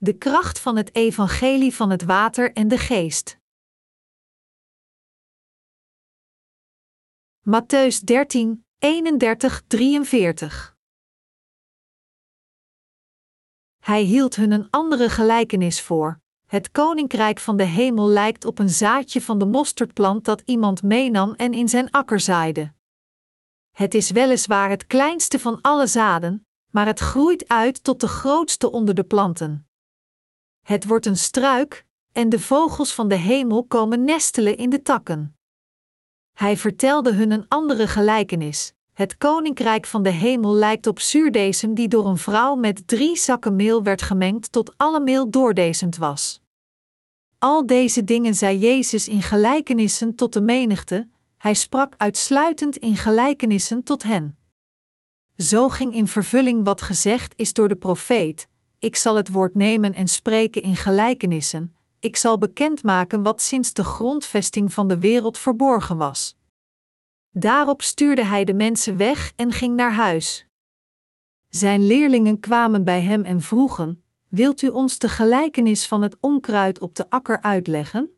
De kracht van het evangelie van het water en de geest. Matthäus 13, 31, 43 Hij hield hun een andere gelijkenis voor. Het koninkrijk van de hemel lijkt op een zaadje van de mosterdplant dat iemand meenam en in zijn akker zaaide. Het is weliswaar het kleinste van alle zaden, maar het groeit uit tot de grootste onder de planten. Het wordt een struik, en de vogels van de hemel komen nestelen in de takken. Hij vertelde hun een andere gelijkenis. Het koninkrijk van de hemel lijkt op zuurdesem die door een vrouw met drie zakken meel werd gemengd tot alle meel doordezemd was. Al deze dingen zei Jezus in gelijkenissen tot de menigte, hij sprak uitsluitend in gelijkenissen tot hen. Zo ging in vervulling wat gezegd is door de profeet: Ik zal het woord nemen en spreken in gelijkenissen, ik zal bekendmaken wat sinds de grondvesting van de wereld verborgen was. Daarop stuurde hij de mensen weg en ging naar huis. Zijn leerlingen kwamen bij hem en vroegen: Wilt u ons de gelijkenis van het onkruid op de akker uitleggen?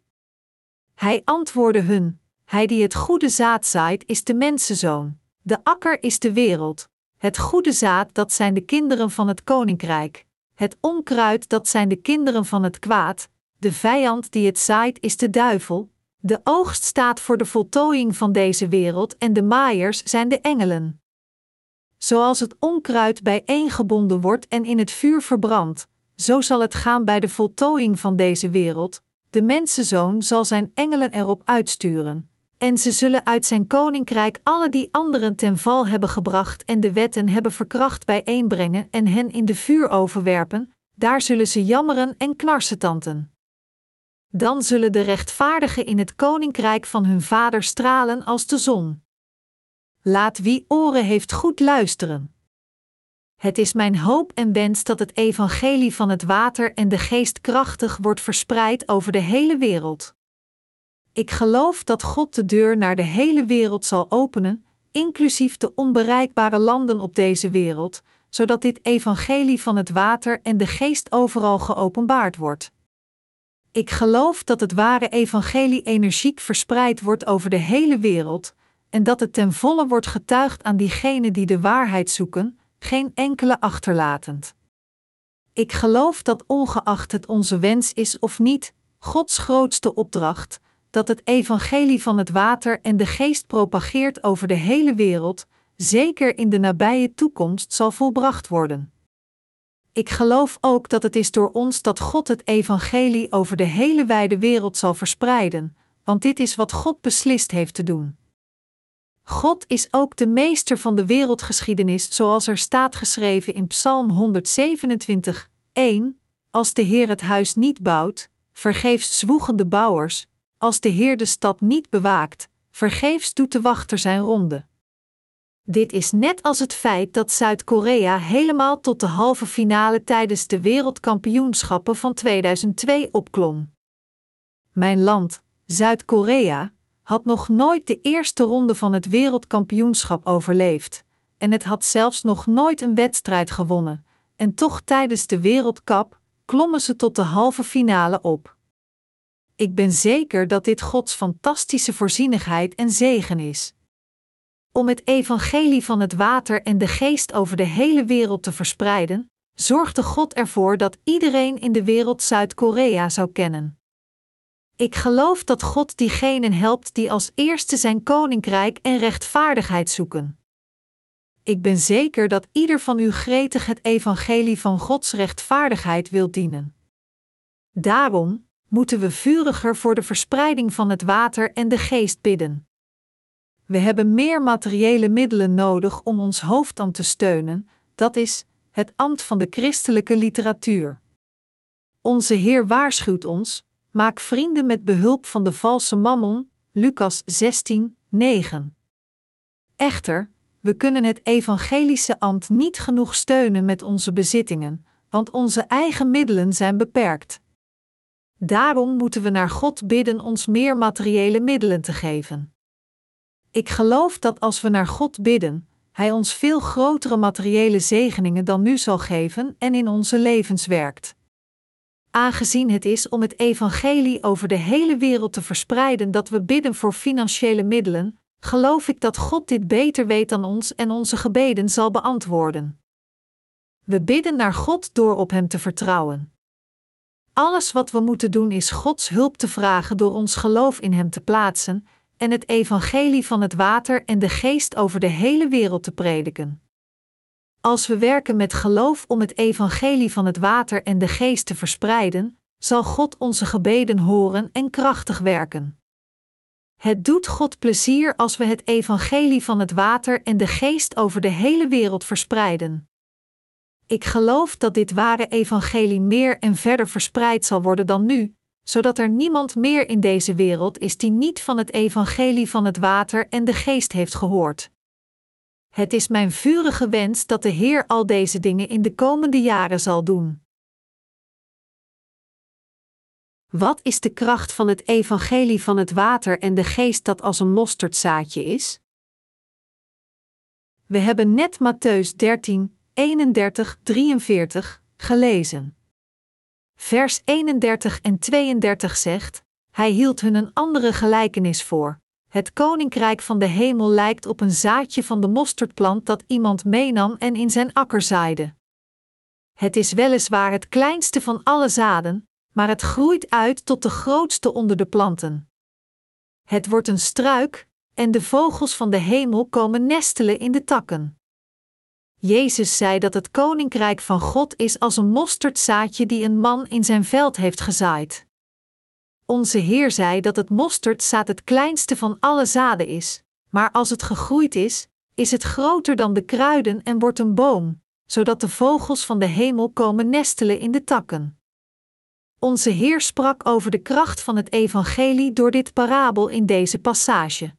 Hij antwoordde hun: Hij die het goede zaad zaait, is de mensenzoon. De akker is de wereld. Het goede zaad, dat zijn de kinderen van het koninkrijk. Het onkruid, dat zijn de kinderen van het kwaad. De vijand die het zaait, is de duivel. De oogst staat voor de voltooiing van deze wereld en de maaiers zijn de engelen. Zoals het onkruid bijeengebonden wordt en in het vuur verbrandt, zo zal het gaan bij de voltooiing van deze wereld. De mensenzoon zal zijn engelen erop uitsturen. En ze zullen uit zijn koninkrijk alle die anderen ten val hebben gebracht en de wetten hebben verkracht bijeenbrengen en hen in de vuur overwerpen, daar zullen ze jammeren en knarsetanten. Dan zullen de rechtvaardigen in het koninkrijk van hun vader stralen als de zon. Laat wie oren heeft goed luisteren. Het is mijn hoop en wens dat het evangelie van het water en de geest krachtig wordt verspreid over de hele wereld. Ik geloof dat God de deur naar de hele wereld zal openen, inclusief de onbereikbare landen op deze wereld, zodat dit evangelie van het water en de geest overal geopenbaard wordt. Ik geloof dat het ware evangelie energiek verspreid wordt over de hele wereld en dat het ten volle wordt getuigd aan diegenen die de waarheid zoeken, geen enkele achterlatend. Ik geloof dat ongeacht het onze wens is of niet, Gods grootste opdracht, dat het evangelie van het water en de geest propageert over de hele wereld, zeker in de nabije toekomst zal volbracht worden. Ik geloof ook dat het is door ons dat God het evangelie over de hele wijde wereld zal verspreiden, want dit is wat God beslist heeft te doen. God is ook de meester van de wereldgeschiedenis, zoals er staat geschreven in Psalm 127, 1. Als de Heer het huis niet bouwt, vergeefs zwoegen de bouwers, als de Heer de stad niet bewaakt, vergeefs doet de wachter zijn ronde. Dit is net als het feit dat Zuid-Korea helemaal tot de halve finale tijdens de wereldkampioenschappen van 2002 opklom. Mijn land, Zuid-Korea, had nog nooit de eerste ronde van het wereldkampioenschap overleefd, en het had zelfs nog nooit een wedstrijd gewonnen, en toch tijdens de Wereldcup klommen ze tot de halve finale op. Ik ben zeker dat dit Gods fantastische voorzienigheid en zegen is. Om het evangelie van het water en de geest over de hele wereld te verspreiden, zorgde God ervoor dat iedereen in de wereld Zuid-Korea zou kennen. Ik geloof dat God diegenen helpt die als eerste zijn koninkrijk en rechtvaardigheid zoeken. Ik ben zeker dat ieder van u gretig het evangelie van Gods rechtvaardigheid wil dienen. Daarom moeten we vuriger voor de verspreiding van het water en de geest bidden. We hebben meer materiële middelen nodig om ons hoofdambt te steunen, dat is, het ambt van de christelijke literatuur. Onze Heer waarschuwt ons: maak vrienden met behulp van de valse mammon, Lucas 16, 9. Echter, we kunnen het evangelische ambt niet genoeg steunen met onze bezittingen, want onze eigen middelen zijn beperkt. Daarom moeten we naar God bidden ons meer materiële middelen te geven. Ik geloof dat als we naar God bidden, Hij ons veel grotere materiële zegeningen dan nu zal geven en in onze levens werkt. aangezien het is om het evangelie over de hele wereld te verspreiden dat we bidden voor financiële middelen, geloof ik dat God dit beter weet dan ons en onze gebeden zal beantwoorden. We bidden naar God door op Hem te vertrouwen. Alles wat we moeten doen is Gods hulp te vragen door ons geloof in Hem te plaatsen en het evangelie van het water en de geest over de hele wereld te prediken. Als we werken met geloof om het evangelie van het water en de geest te verspreiden, zal God onze gebeden horen en krachtig werken. Het doet God plezier als we het evangelie van het water en de geest over de hele wereld verspreiden. Ik geloof dat dit ware evangelie meer en verder verspreid zal worden dan nu, zodat er niemand meer in deze wereld is die niet van het evangelie van het water en de geest heeft gehoord. Het is mijn vurige wens dat de Heer al deze dingen in de komende jaren zal doen. Wat is de kracht van het evangelie van het water en de geest dat als een mosterdzaadje is? We hebben net Matthäus 13, 31, 43 gelezen. Vers 31 en 32 zegt: Hij hield hun een andere gelijkenis voor. Het koninkrijk van de hemel lijkt op een zaadje van de mosterdplant dat iemand meenam en in zijn akker zaaide. Het is weliswaar het kleinste van alle zaden, maar het groeit uit tot de grootste onder de planten. Het wordt een struik, en de vogels van de hemel komen nestelen in de takken. Jezus zei dat het koninkrijk van God is als een mosterdzaadje die een man in zijn veld heeft gezaaid. Onze Heer zei dat het mosterdzaad het kleinste van alle zaden is, maar als het gegroeid is, is het groter dan de kruiden en wordt een boom, zodat de vogels van de hemel komen nestelen in de takken. Onze Heer sprak over de kracht van het evangelie door dit parabel in deze passage.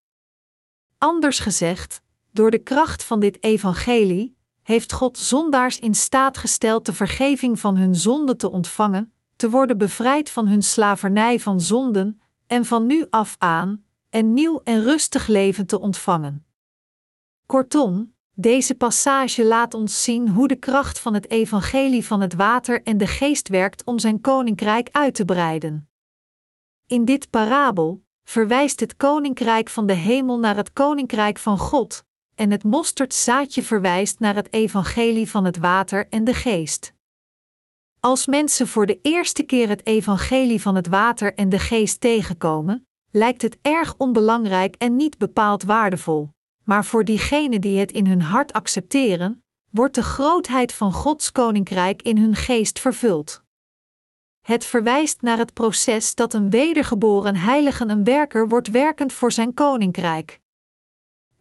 Anders gezegd, door de kracht van dit evangelie heeft God zondaars in staat gesteld de vergeving van hun zonden te ontvangen, te worden bevrijd van hun slavernij van zonden en van nu af aan een nieuw en rustig leven te ontvangen. Kortom, deze passage laat ons zien hoe de kracht van het evangelie van het water en de geest werkt om zijn koninkrijk uit te breiden. In dit parabel verwijst het koninkrijk van de hemel naar het koninkrijk van God, en het mosterdzaadje verwijst naar het evangelie van het water en de geest. Als mensen voor de eerste keer het evangelie van het water en de geest tegenkomen, lijkt het erg onbelangrijk en niet bepaald waardevol, maar voor diegenen die het in hun hart accepteren, wordt de grootheid van Gods koninkrijk in hun geest vervuld. Het verwijst naar het proces dat een wedergeboren heilige een werker wordt werkend voor zijn koninkrijk.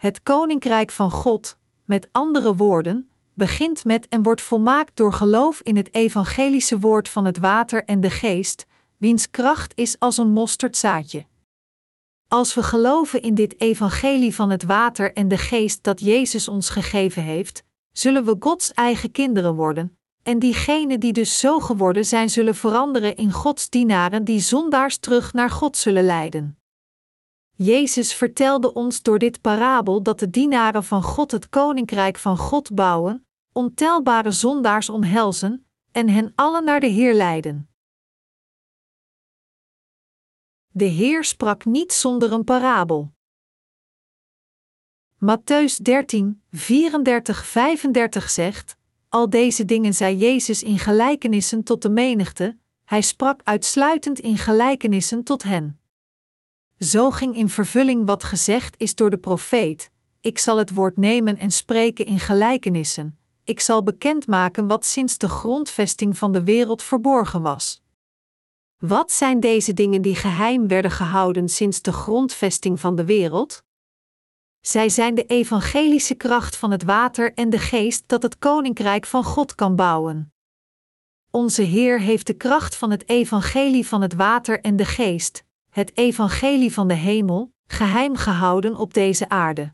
Het koninkrijk van God, met andere woorden, begint met en wordt volmaakt door geloof in het evangelische woord van het water en de geest, wiens kracht is als een mosterdzaadje. Als we geloven in dit evangelie van het water en de geest dat Jezus ons gegeven heeft, zullen we Gods eigen kinderen worden, en diegenen die dus zo geworden zijn, zullen veranderen in Gods dienaren die zondaars terug naar God zullen leiden. Jezus vertelde ons door dit parabel dat de dienaren van God het koninkrijk van God bouwen, ontelbare zondaars omhelzen en hen allen naar de Heer leiden. De Heer sprak niet zonder een parabel. Matthäus 13, 34, 35 zegt: Al deze dingen zei Jezus in gelijkenissen tot de menigte, hij sprak uitsluitend in gelijkenissen tot hen. Zo ging in vervulling wat gezegd is door de profeet: Ik zal het woord nemen en spreken in gelijkenissen. Ik zal bekendmaken wat sinds de grondvesting van de wereld verborgen was. Wat zijn deze dingen die geheim werden gehouden sinds de grondvesting van de wereld? Zij zijn de evangelische kracht van het water en de geest dat het koninkrijk van God kan bouwen. Onze Heer heeft de kracht van het evangelie van het water en de geest, het evangelie van de hemel, geheim gehouden op deze aarde.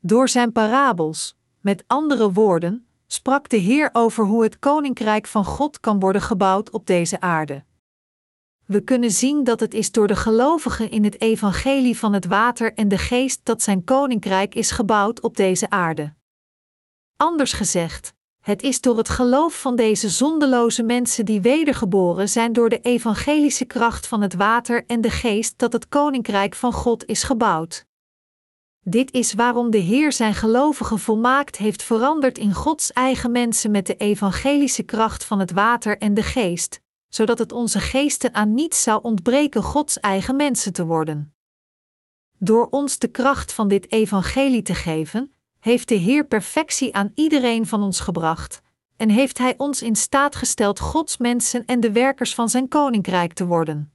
Door zijn parabels, met andere woorden, sprak de Heer over hoe het koninkrijk van God kan worden gebouwd op deze aarde. We kunnen zien dat het is door de gelovigen in het evangelie van het water en de geest dat zijn koninkrijk is gebouwd op deze aarde. Anders gezegd, Het is door het geloof van deze zondeloze mensen die wedergeboren zijn door de evangelische kracht van het water en de geest dat het koninkrijk van God is gebouwd. Dit is waarom de Heer zijn gelovigen volmaakt heeft veranderd in Gods eigen mensen met de evangelische kracht van het water en de geest, zodat het onze geesten aan niets zou ontbreken Gods eigen mensen te worden. Door ons de kracht van dit evangelie te geven, heeft de Heer perfectie aan iedereen van ons gebracht, en heeft Hij ons in staat gesteld Gods mensen en de werkers van Zijn koninkrijk te worden.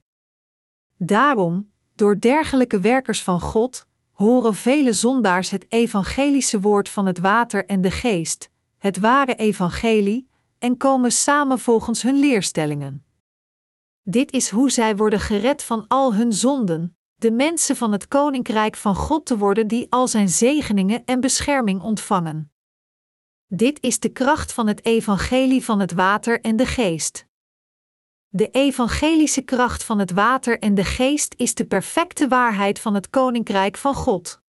Daarom, door dergelijke werkers van God, horen vele zondaars het evangelische woord van het water en de geest, het ware evangelie, en komen samen volgens hun leerstellingen. Dit is hoe zij worden gered van al hun zonden, de mensen van het koninkrijk van God te worden die al zijn zegeningen en bescherming ontvangen. Dit is de kracht van het evangelie van het water en de geest. De evangelische kracht van het water en de geest is de perfecte waarheid van het koninkrijk van God.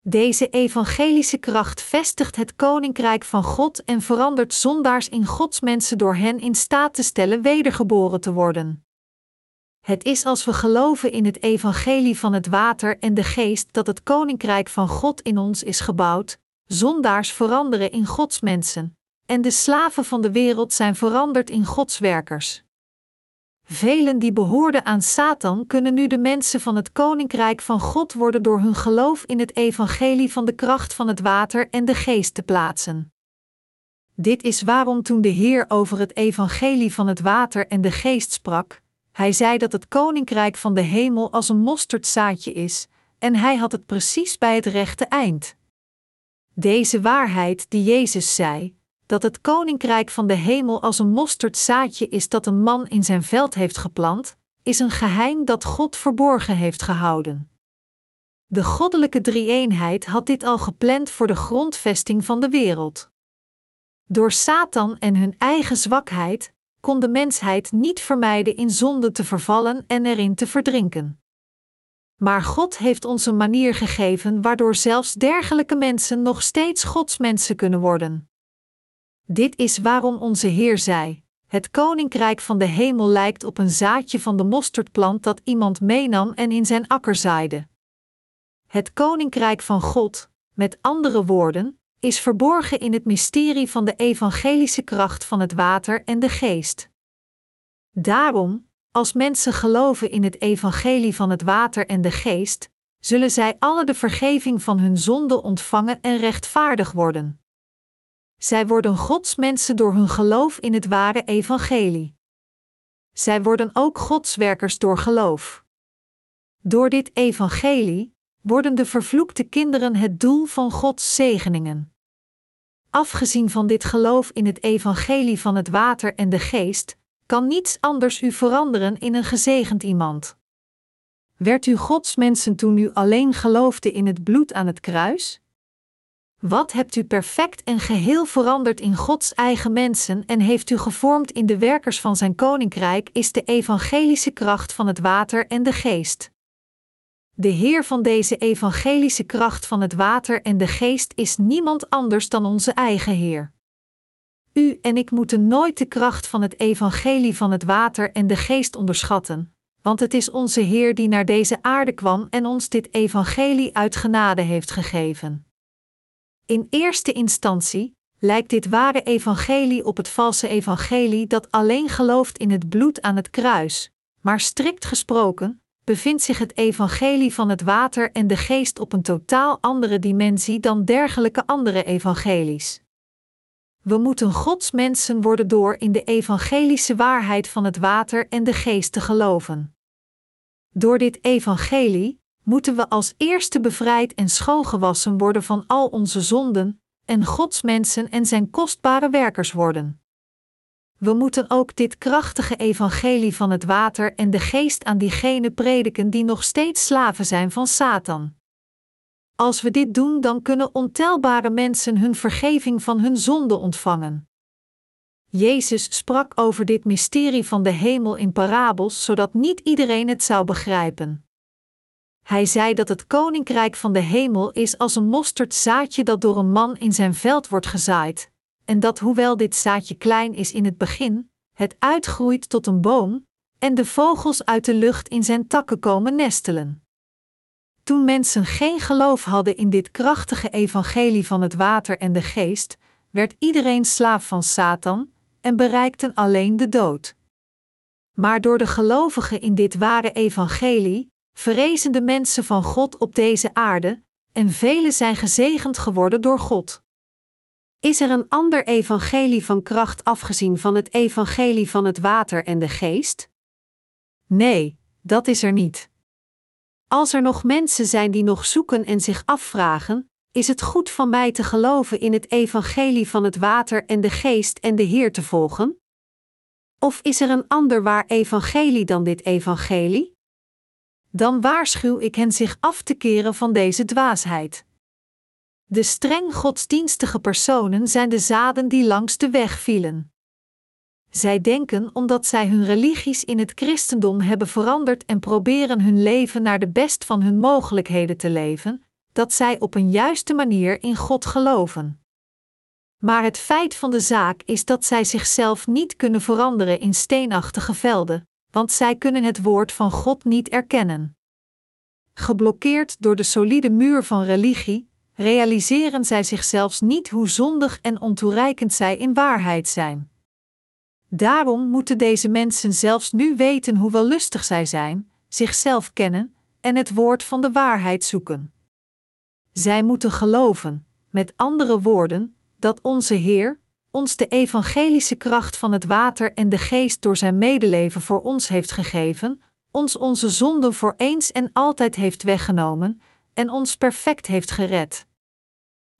Deze evangelische kracht vestigt het koninkrijk van God en verandert zondaars in Gods mensen door hen in staat te stellen wedergeboren te worden. Het is als we geloven in het evangelie van het water en de geest dat het koninkrijk van God in ons is gebouwd, zondaars veranderen in Gods mensen, en de slaven van de wereld zijn veranderd in Gods werkers. Velen die behoorden aan Satan kunnen nu de mensen van het koninkrijk van God worden door hun geloof in het evangelie van de kracht van het water en de geest te plaatsen. Dit is waarom toen de Heer over het evangelie van het water en de geest sprak, hij zei dat het koninkrijk van de hemel als een mosterdzaadje is, en hij had het precies bij het rechte eind. Deze waarheid die Jezus zei, dat het koninkrijk van de hemel als een mosterdzaadje is dat een man in zijn veld heeft geplant, is een geheim dat God verborgen heeft gehouden. De goddelijke drie-eenheid had dit al gepland voor de grondvesting van de wereld. Door Satan en hun eigen zwakheid kon de mensheid niet vermijden in zonde te vervallen en erin te verdrinken. Maar God heeft ons een manier gegeven waardoor zelfs dergelijke mensen nog steeds Gods mensen kunnen worden. Dit is waarom onze Heer zei: Het koninkrijk van de hemel lijkt op een zaadje van de mosterdplant dat iemand meenam en in zijn akker zaaide. Het koninkrijk van God, met andere woorden, is verborgen in het mysterie van de evangelische kracht van het water en de geest. Daarom, als mensen geloven in het evangelie van het water en de geest, zullen zij alle de vergeving van hun zonde ontvangen en rechtvaardig worden. Zij worden Gods mensen door hun geloof in het ware evangelie. Zij worden ook Gods werkers door geloof. Door dit evangelie worden de vervloekte kinderen het doel van Gods zegeningen. Afgezien van dit geloof in het evangelie van het water en de geest, kan niets anders u veranderen in een gezegend iemand. Werd u Gods mensen toen u alleen geloofde in het bloed aan het kruis? Wat hebt u perfect en geheel veranderd in Gods eigen mensen en heeft u gevormd in de werkers van zijn koninkrijk, is de evangelische kracht van het water en de geest. De Heer van deze evangelische kracht van het water en de geest is niemand anders dan onze eigen Heer. U en ik moeten nooit de kracht van het evangelie van het water en de geest onderschatten, want het is onze Heer die naar deze aarde kwam en ons dit evangelie uit genade heeft gegeven. In eerste instantie lijkt dit ware evangelie op het valse evangelie dat alleen gelooft in het bloed aan het kruis, maar strikt gesproken bevindt zich het evangelie van het water en de geest op een totaal andere dimensie dan dergelijke andere evangelies. We moeten Gods mensen worden door in de evangelische waarheid van het water en de geest te geloven. Door dit evangelie moeten we als eerste bevrijd en schoongewassen worden van al onze zonden, en Gods mensen en zijn kostbare werkers worden. We moeten ook dit krachtige evangelie van het water en de geest aan diegenen prediken die nog steeds slaven zijn van Satan. Als we dit doen, dan kunnen ontelbare mensen hun vergeving van hun zonde ontvangen. Jezus sprak over dit mysterie van de hemel in parabels, zodat niet iedereen het zou begrijpen. Hij zei dat het koninkrijk van de hemel is als een mosterdzaadje dat door een man in zijn veld wordt gezaaid, en dat hoewel dit zaadje klein is in het begin, het uitgroeit tot een boom, en de vogels uit de lucht in zijn takken komen nestelen. Toen mensen geen geloof hadden in dit krachtige evangelie van het water en de geest, werd iedereen slaaf van Satan en bereikten alleen de dood. Maar door de gelovigen in dit ware evangelie, verrezen de mensen van God op deze aarde, en velen zijn gezegend geworden door God. Is er een ander evangelie van kracht afgezien van het evangelie van het water en de geest? Nee, dat is er niet. Als er nog mensen zijn die nog zoeken en zich afvragen: is het goed van mij te geloven in het evangelie van het water en de geest en de Heer te volgen? Of is er een ander waar evangelie dan dit evangelie? Dan waarschuw ik hen zich af te keren van deze dwaasheid. De streng godsdienstige personen zijn de zaden die langs de weg vielen. Zij denken omdat zij hun religies in het christendom hebben veranderd en proberen hun leven naar de best van hun mogelijkheden te leven, dat zij op een juiste manier in God geloven. Maar het feit van de zaak is dat zij zichzelf niet kunnen veranderen in steenachtige velden, want zij kunnen het woord van God niet erkennen. Geblokkeerd door de solide muur van religie, realiseren zij zichzelf niet hoe zondig en ontoereikend zij in waarheid zijn. Daarom moeten deze mensen zelfs nu weten hoe wellustig zij zijn, zichzelf kennen en het woord van de waarheid zoeken. Zij moeten geloven, met andere woorden, dat onze Heer ons de evangelische kracht van het water en de geest door zijn medeleven voor ons heeft gegeven, ons onze zonden voor eens en altijd heeft weggenomen en ons perfect heeft gered.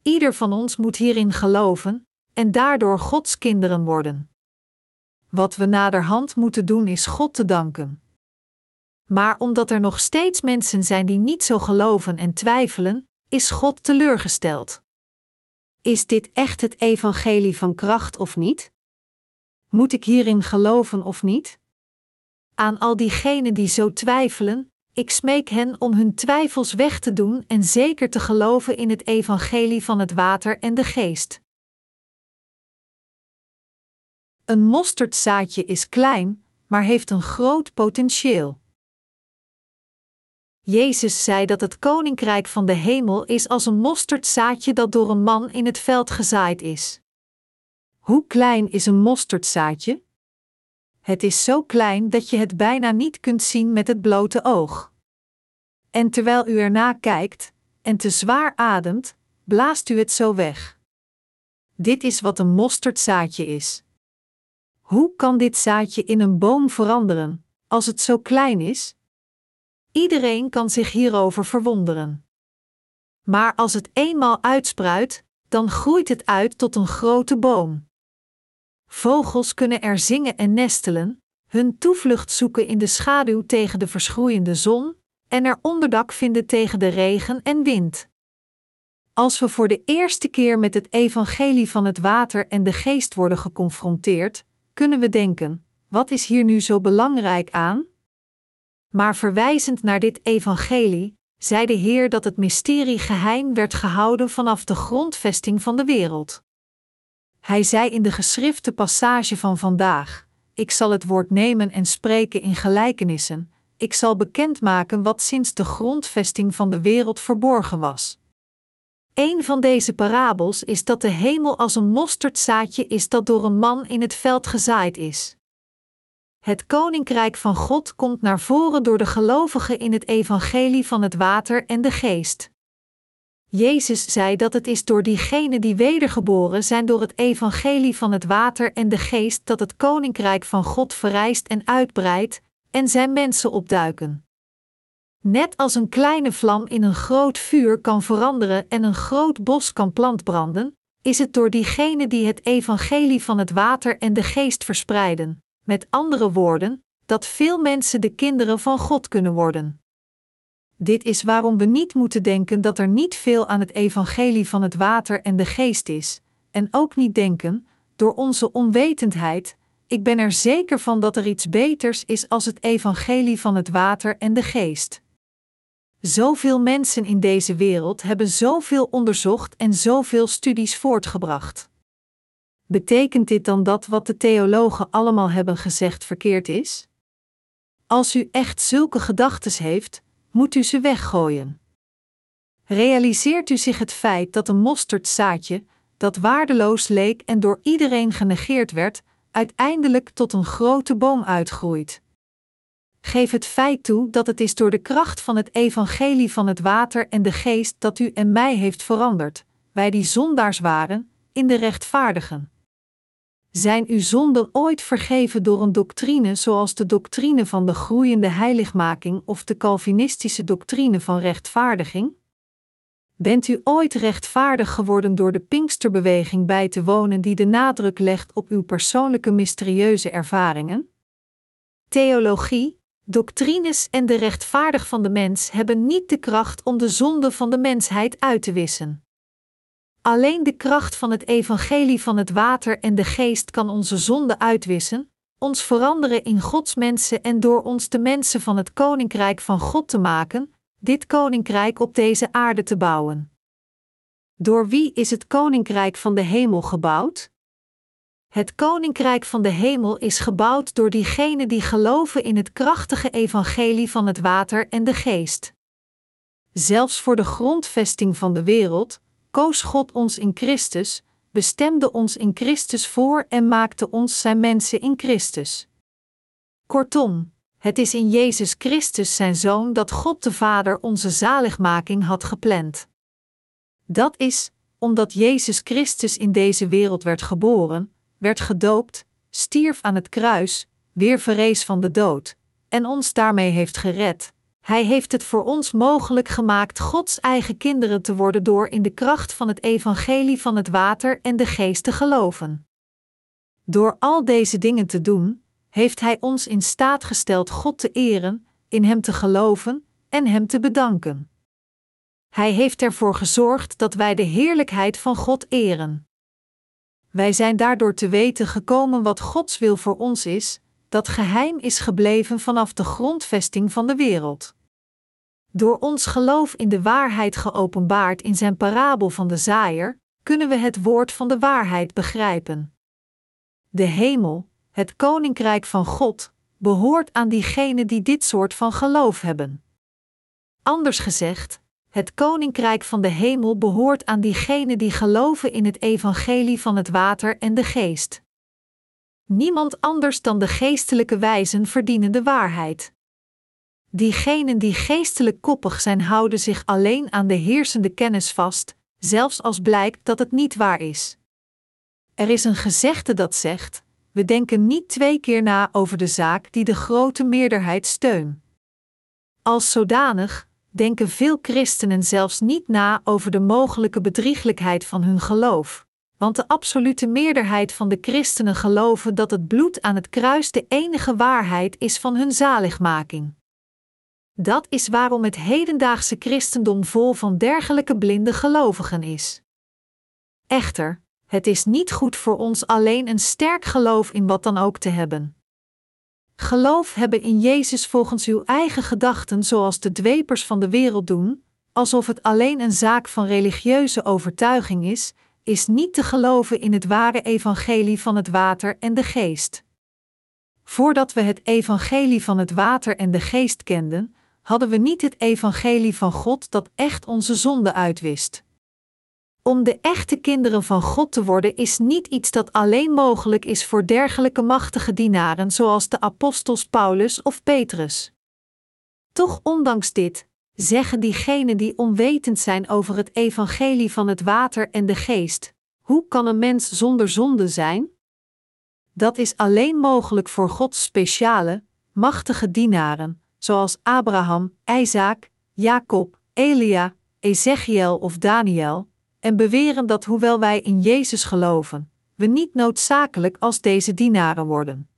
Ieder van ons moet hierin geloven en daardoor Gods kinderen worden. Wat we naderhand moeten doen is God te danken. Maar omdat er nog steeds mensen zijn die niet zo geloven en twijfelen, is God teleurgesteld. Is dit echt het evangelie van kracht of niet? Moet ik hierin geloven of niet? Aan al diegenen die zo twijfelen, ik smeek hen om hun twijfels weg te doen en zeker te geloven in het evangelie van het water en de geest. Een mosterdzaadje is klein, maar heeft een groot potentieel. Jezus zei dat het koninkrijk van de hemel is als een mosterdzaadje dat door een man in het veld gezaaid is. Hoe klein is een mosterdzaadje? Het is zo klein dat je het bijna niet kunt zien met het blote oog. En terwijl u erna kijkt en te zwaar ademt, blaast u het zo weg. Dit is wat een mosterdzaadje is. Hoe kan dit zaadje in een boom veranderen, als het zo klein is? Iedereen kan zich hierover verwonderen. Maar als het eenmaal uitspruit, dan groeit het uit tot een grote boom. Vogels kunnen er zingen en nestelen, hun toevlucht zoeken in de schaduw tegen de verschroeiende zon en er onderdak vinden tegen de regen en wind. Als we voor de eerste keer met het evangelie van het water en de geest worden geconfronteerd, kunnen we denken: wat is hier nu zo belangrijk aan? Maar verwijzend naar dit evangelie, zei de Heer dat het mysterie geheim werd gehouden vanaf de grondvesting van de wereld. Hij zei in de geschrifte passage van vandaag: Ik zal het woord nemen en spreken in gelijkenissen, ik zal bekendmaken wat sinds de grondvesting van de wereld verborgen was. Een van deze parabels is dat de hemel als een mosterdzaadje is dat door een man in het veld gezaaid is. Het koninkrijk van God komt naar voren door de gelovigen in het evangelie van het water en de geest. Jezus zei dat het is door diegenen die wedergeboren zijn door het evangelie van het water en de geest dat het koninkrijk van God verrijst en uitbreidt en zijn mensen opduiken. Net als een kleine vlam in een groot vuur kan veranderen en een groot bos kan plantbranden, is het door diegenen die het evangelie van het water en de geest verspreiden, met andere woorden, dat veel mensen de kinderen van God kunnen worden. Dit is waarom we niet moeten denken dat er niet veel aan het evangelie van het water en de geest is, en ook niet denken, door onze onwetendheid, ik ben er zeker van dat er iets beters is als het evangelie van het water en de geest. Zoveel mensen in deze wereld hebben zoveel onderzocht en zoveel studies voortgebracht. Betekent dit dan dat wat de theologen allemaal hebben gezegd verkeerd is? Als u echt zulke gedachten heeft, moet u ze weggooien. Realiseert u zich het feit dat een mosterdzaadje, dat waardeloos leek en door iedereen genegeerd werd, uiteindelijk tot een grote boom uitgroeit? Geef het feit toe dat het is door de kracht van het evangelie van het water en de geest dat u en mij heeft veranderd, wij die zondaars waren, in de rechtvaardigen. Zijn uw zonden ooit vergeven door een doctrine zoals de doctrine van de groeiende heiligmaking of de Calvinistische doctrine van rechtvaardiging? Bent u ooit rechtvaardig geworden door de Pinksterbeweging bij te wonen die de nadruk legt op uw persoonlijke mysterieuze ervaringen? Theologie, doctrines en de rechtvaardig van de mens hebben niet de kracht om de zonde van de mensheid uit te wissen. Alleen de kracht van het evangelie van het water en de geest kan onze zonde uitwissen, ons veranderen in Gods mensen en door ons de mensen van het koninkrijk van God te maken, dit koninkrijk op deze aarde te bouwen. Door wie is het koninkrijk van de hemel gebouwd? Het koninkrijk van de hemel is gebouwd door diegenen die geloven in het krachtige evangelie van het water en de geest. Zelfs voor de grondvesting van de wereld koos God ons in Christus, bestemde ons in Christus voor en maakte ons zijn mensen in Christus. Kortom, het is in Jezus Christus zijn Zoon dat God de Vader onze zaligmaking had gepland. Dat is, omdat Jezus Christus in deze wereld werd geboren, werd gedoopt, stierf aan het kruis, weer verrees van de dood, en ons daarmee heeft gered. Hij heeft het voor ons mogelijk gemaakt Gods eigen kinderen te worden door in de kracht van het evangelie van het water en de geest te geloven. Door al deze dingen te doen, heeft Hij ons in staat gesteld God te eren, in Hem te geloven en Hem te bedanken. Hij heeft ervoor gezorgd dat wij de heerlijkheid van God eren. Wij zijn daardoor te weten gekomen wat Gods wil voor ons is, dat geheim is gebleven vanaf de grondvesting van de wereld. Door ons geloof in de waarheid geopenbaard in zijn parabel van de zaaier, kunnen we het woord van de waarheid begrijpen. De hemel, het koninkrijk van God, behoort aan diegenen die dit soort van geloof hebben. Anders gezegd, het koninkrijk van de hemel behoort aan diegenen die geloven in het evangelie van het water en de geest. Niemand anders dan de geestelijke wijzen verdienen de waarheid. Diegenen die geestelijk koppig zijn, houden zich alleen aan de heersende kennis vast, zelfs als blijkt dat het niet waar is. Er is een gezegde dat zegt: we denken niet twee keer na over de zaak die de grote meerderheid steunt. Als zodanig denken veel christenen zelfs niet na over de mogelijke bedrieglijkheid van hun geloof, want de absolute meerderheid van de christenen geloven dat het bloed aan het kruis de enige waarheid is van hun zaligmaking. Dat is waarom het hedendaagse christendom vol van dergelijke blinde gelovigen is. Echter, het is niet goed voor ons alleen een sterk geloof in wat dan ook te hebben. Geloof hebben in Jezus volgens uw eigen gedachten, zoals de dwepers van de wereld doen, alsof het alleen een zaak van religieuze overtuiging is, is niet te geloven in het ware evangelie van het water en de geest. Voordat we het evangelie van het water en de geest kenden, hadden we niet het evangelie van God dat echt onze zonde uitwist. Om de echte kinderen van God te worden is niet iets dat alleen mogelijk is voor dergelijke machtige dienaren zoals de apostels Paulus of Petrus. Toch ondanks dit, zeggen diegenen die onwetend zijn over het evangelie van het water en de geest: hoe kan een mens zonder zonde zijn? Dat is alleen mogelijk voor Gods speciale, machtige dienaren, zoals Abraham, Isaac, Jacob, Elia, Ezechiel of Daniel, en beweren dat hoewel wij in Jezus geloven, we niet noodzakelijk als deze dienaren worden.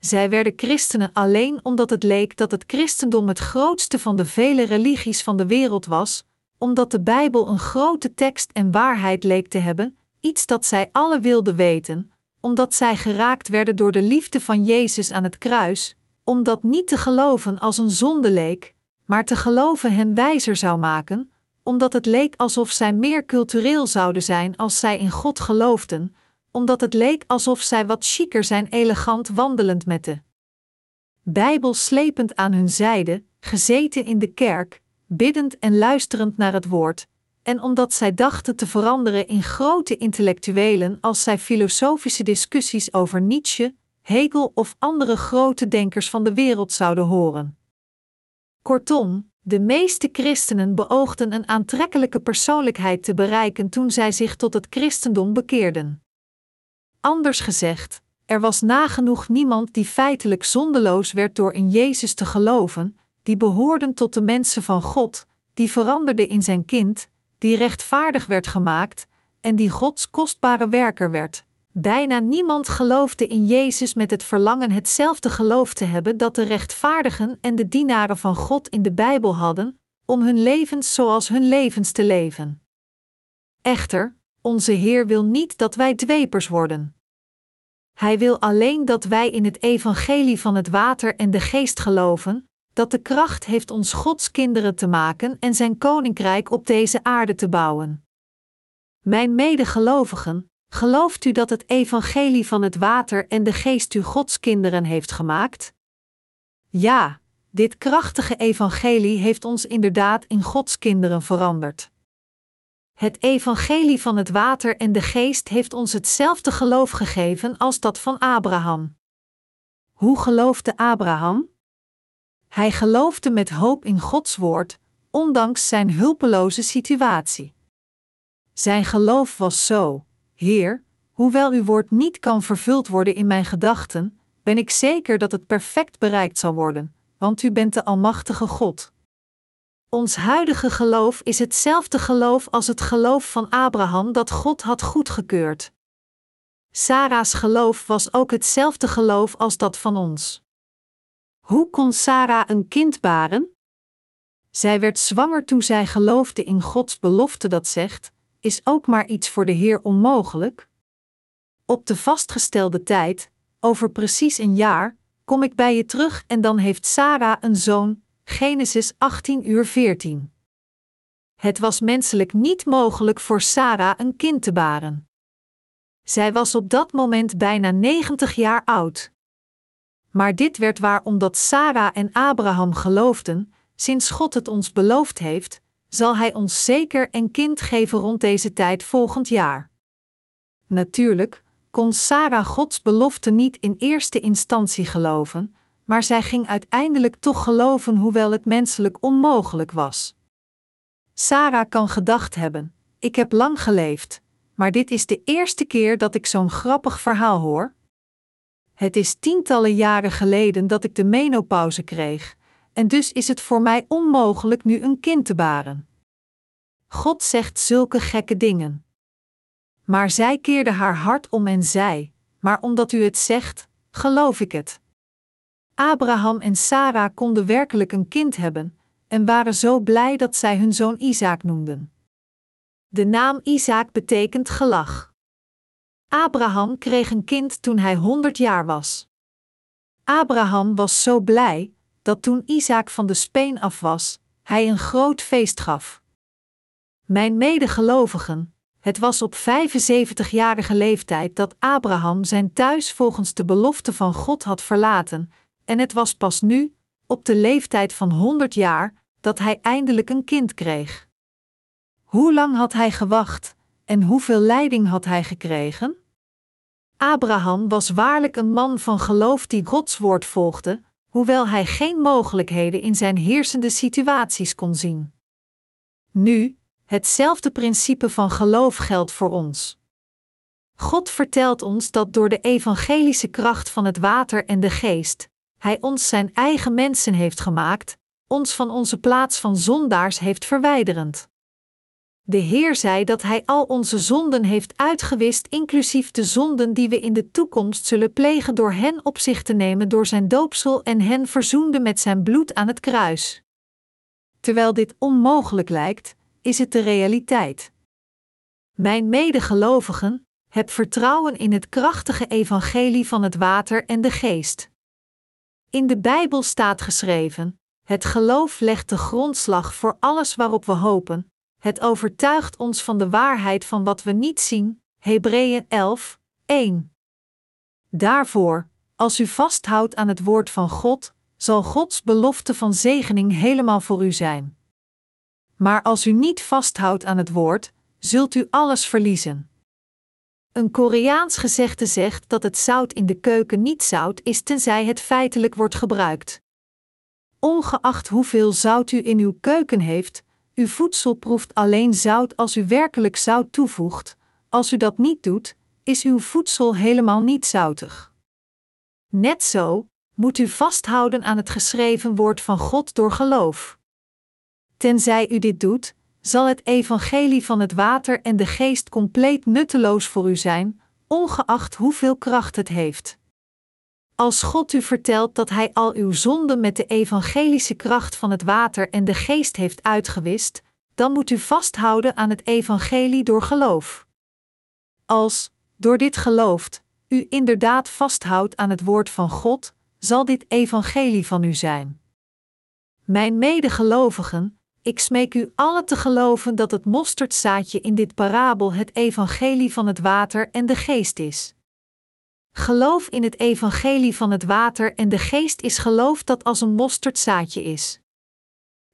Zij werden christenen alleen omdat het leek dat het christendom het grootste van de vele religies van de wereld was, omdat de Bijbel een grote tekst en waarheid leek te hebben, iets dat zij alle wilden weten, omdat zij geraakt werden door de liefde van Jezus aan het kruis, omdat niet te geloven als een zonde leek, maar te geloven hen wijzer zou maken, omdat het leek alsof zij meer cultureel zouden zijn als zij in God geloofden, omdat het leek alsof zij wat chiquer zijn elegant wandelend met de Bijbel slepend aan hun zijde, gezeten in de kerk, biddend en luisterend naar het woord, en omdat zij dachten te veranderen in grote intellectuelen als zij filosofische discussies over Nietzsche, Hegel of andere grote denkers van de wereld zouden horen. Kortom, de meeste christenen beoogden een aantrekkelijke persoonlijkheid te bereiken toen zij zich tot het christendom bekeerden. Anders gezegd, er was nagenoeg niemand die feitelijk zondeloos werd door in Jezus te geloven, die behoorden tot de mensen van God, die veranderde in zijn kind, die rechtvaardig werd gemaakt en die Gods kostbare werker werd. Bijna niemand geloofde in Jezus met het verlangen hetzelfde geloof te hebben dat de rechtvaardigen en de dienaren van God in de Bijbel hadden, om hun levens zoals hun levens te leven. Echter, onze Heer wil niet dat wij dwepers worden. Hij wil alleen dat wij in het evangelie van het water en de geest geloven, dat de kracht heeft ons Gods kinderen te maken en zijn koninkrijk op deze aarde te bouwen. Mijn medegelovigen, gelooft u dat het evangelie van het water en de geest u Gods kinderen heeft gemaakt? Ja, dit krachtige evangelie heeft ons inderdaad in Gods kinderen veranderd. Het evangelie van het water en de geest heeft ons hetzelfde geloof gegeven als dat van Abraham. Hoe geloofde Abraham? Hij geloofde met hoop in Gods woord, ondanks zijn hulpeloze situatie. Zijn geloof was zo: Heer, hoewel uw woord niet kan vervuld worden in mijn gedachten, ben ik zeker dat het perfect bereikt zal worden, want u bent de Almachtige God. Ons huidige geloof is hetzelfde geloof als het geloof van Abraham dat God had goedgekeurd. Sarah's geloof was ook hetzelfde geloof als dat van ons. Hoe kon Sarah een kind baren? Zij werd zwanger toen zij geloofde in Gods belofte dat zegt: Is ook maar iets voor de Heer onmogelijk? Op de vastgestelde tijd, over precies een jaar, kom ik bij je terug en dan heeft Sarah een zoon, Genesis 18 uur 14. Het was menselijk niet mogelijk voor Sarah een kind te baren. Zij was op dat moment bijna 90 jaar oud. Maar dit werd waar omdat Sarah en Abraham geloofden: sinds God het ons beloofd heeft, zal Hij ons zeker een kind geven rond deze tijd volgend jaar. Natuurlijk kon Sarah Gods belofte niet in eerste instantie geloven, maar zij ging uiteindelijk toch geloven, hoewel het menselijk onmogelijk was. Sarah kan gedacht hebben: Ik heb lang geleefd, maar dit is de eerste keer dat ik zo'n grappig verhaal hoor. Het is tientallen jaren geleden dat ik de menopauze kreeg, en dus is het voor mij onmogelijk nu een kind te baren. God zegt zulke gekke dingen. Maar zij keerde haar hart om en zei: Maar omdat u het zegt, geloof ik het. Abraham en Sarah konden werkelijk een kind hebben en waren zo blij dat zij hun zoon Isaac noemden. De naam Isaac betekent gelach. Abraham kreeg een kind toen hij 100 jaar was. Abraham was zo blij dat toen Isaac van de speen af was, hij een groot feest gaf. Mijn medegelovigen, het was op 75-jarige leeftijd dat Abraham zijn thuis volgens de belofte van God had verlaten en het was pas nu, op de leeftijd van 100 jaar, dat hij eindelijk een kind kreeg. Hoe lang had hij gewacht en hoeveel leiding had hij gekregen? Abraham was waarlijk een man van geloof die Gods woord volgde, hoewel hij geen mogelijkheden in zijn heersende situaties kon zien. Nu, hetzelfde principe van geloof geldt voor ons. God vertelt ons dat door de evangelische kracht van het water en de geest, hij ons zijn eigen mensen heeft gemaakt, ons van onze plaats van zondaars heeft verwijderend. De Heer zei dat Hij al onze zonden heeft uitgewist, inclusief de zonden die we in de toekomst zullen plegen door hen op zich te nemen door zijn doopsel en hen verzoende met zijn bloed aan het kruis. Terwijl dit onmogelijk lijkt, is het de realiteit. Mijn medegelovigen, heb vertrouwen in het krachtige evangelie van het water en de geest. In de Bijbel staat geschreven: Het geloof legt de grondslag voor alles waarop we hopen. Het overtuigt ons van de waarheid van wat we niet zien. Hebreeën 11, 1. Daarvoor, als u vasthoudt aan het woord van God, zal Gods belofte van zegening helemaal voor u zijn. Maar als u niet vasthoudt aan het woord, zult u alles verliezen. Een Koreaans gezegde zegt dat het zout in de keuken niet zout is tenzij het feitelijk wordt gebruikt. Ongeacht hoeveel zout u in uw keuken heeft, uw voedsel proeft alleen zout als u werkelijk zout toevoegt. Als u dat niet doet, is uw voedsel helemaal niet zoutig. Net zo moet u vasthouden aan het geschreven woord van God door geloof. Tenzij u dit doet, zal het evangelie van het water en de geest compleet nutteloos voor u zijn, ongeacht hoeveel kracht het heeft. Als God u vertelt dat Hij al uw zonden met de evangelische kracht van het water en de geest heeft uitgewist, dan moet u vasthouden aan het evangelie door geloof. Als, door dit gelooft, u inderdaad vasthoudt aan het woord van God, zal dit evangelie van u zijn. Mijn medegelovigen, ik smeek u allen te geloven dat het mosterdzaadje in dit parabel het evangelie van het water en de geest is. Geloof in het evangelie van het water en de geest is geloof dat als een mosterdzaadje is.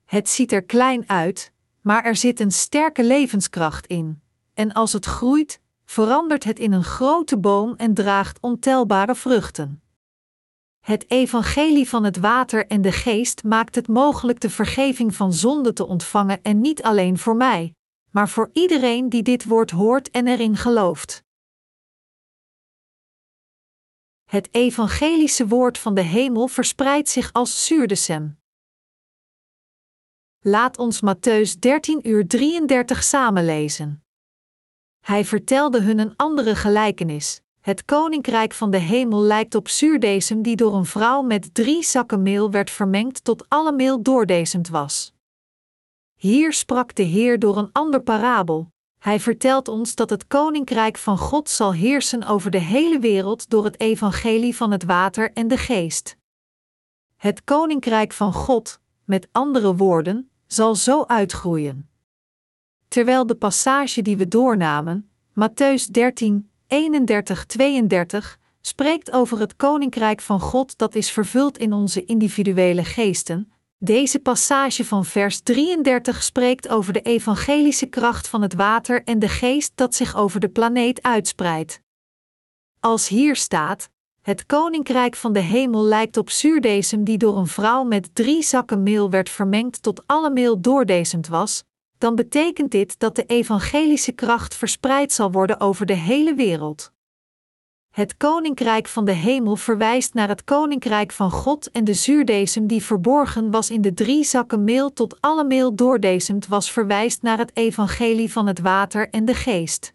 Het ziet er klein uit, maar er zit een sterke levenskracht in, en als het groeit, verandert het in een grote boom en draagt ontelbare vruchten. Het evangelie van het water en de geest maakt het mogelijk de vergeving van zonde te ontvangen en niet alleen voor mij, maar voor iedereen die dit woord hoort en erin gelooft. Het evangelische woord van de hemel verspreidt zich als zuurdesem. Laat ons Matthäus 13 uur 33 samenlezen. Hij vertelde hun een andere gelijkenis. Het koninkrijk van de hemel lijkt op zuurdesem die door een vrouw met drie zakken meel werd vermengd tot alle meel doordezemd was. Hier sprak de Heer door een ander parabel. Hij vertelt ons dat het koninkrijk van God zal heersen over de hele wereld door het evangelie van het water en de geest. Het koninkrijk van God, met andere woorden, zal zo uitgroeien. Terwijl de passage die we doornamen, Matthäus 13, 31-32 spreekt over het koninkrijk van God dat is vervuld in onze individuele geesten. Deze passage van vers 33 spreekt over de evangelische kracht van het water en de geest dat zich over de planeet uitspreidt. Als hier staat: Het koninkrijk van de hemel lijkt op zuurdesem die door een vrouw met drie zakken meel werd vermengd tot alle meel doordezemd was, dan betekent dit dat de evangelische kracht verspreid zal worden over de hele wereld. Het koninkrijk van de hemel verwijst naar het koninkrijk van God en de zuurdesem die verborgen was in de drie zakken meel tot alle meel doordezemd was verwijst naar het evangelie van het water en de geest.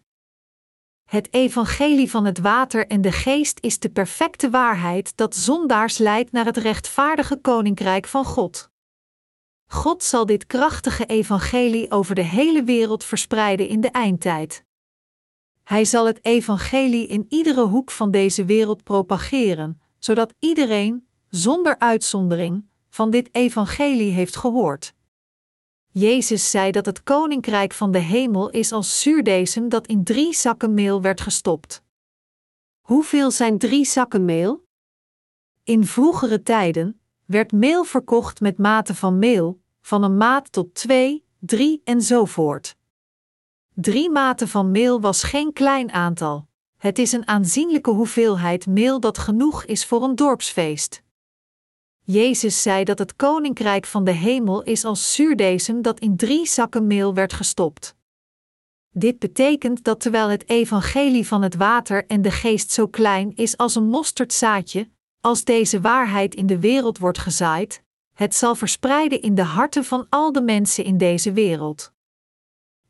Het evangelie van het water en de geest is de perfecte waarheid dat zondaars leidt naar het rechtvaardige koninkrijk van God. God zal dit krachtige evangelie over de hele wereld verspreiden in de eindtijd. Hij zal het evangelie in iedere hoek van deze wereld propageren, zodat iedereen, zonder uitzondering, van dit evangelie heeft gehoord. Jezus zei dat het koninkrijk van de hemel is als zuurdesem dat in drie zakken meel werd gestopt. Hoeveel zijn drie zakken meel? In vroegere tijden werd meel verkocht met maten van meel, van een maat tot twee, drie en zo voort. Drie maten van meel was geen klein aantal. Het is een aanzienlijke hoeveelheid meel dat genoeg is voor een dorpsfeest. Jezus zei dat het koninkrijk van de hemel is als zuurdesem dat in drie zakken meel werd gestopt. Dit betekent dat terwijl het evangelie van het water en de geest zo klein is als een mosterdzaadje, als deze waarheid in de wereld wordt gezaaid, het zal verspreiden in de harten van al de mensen in deze wereld.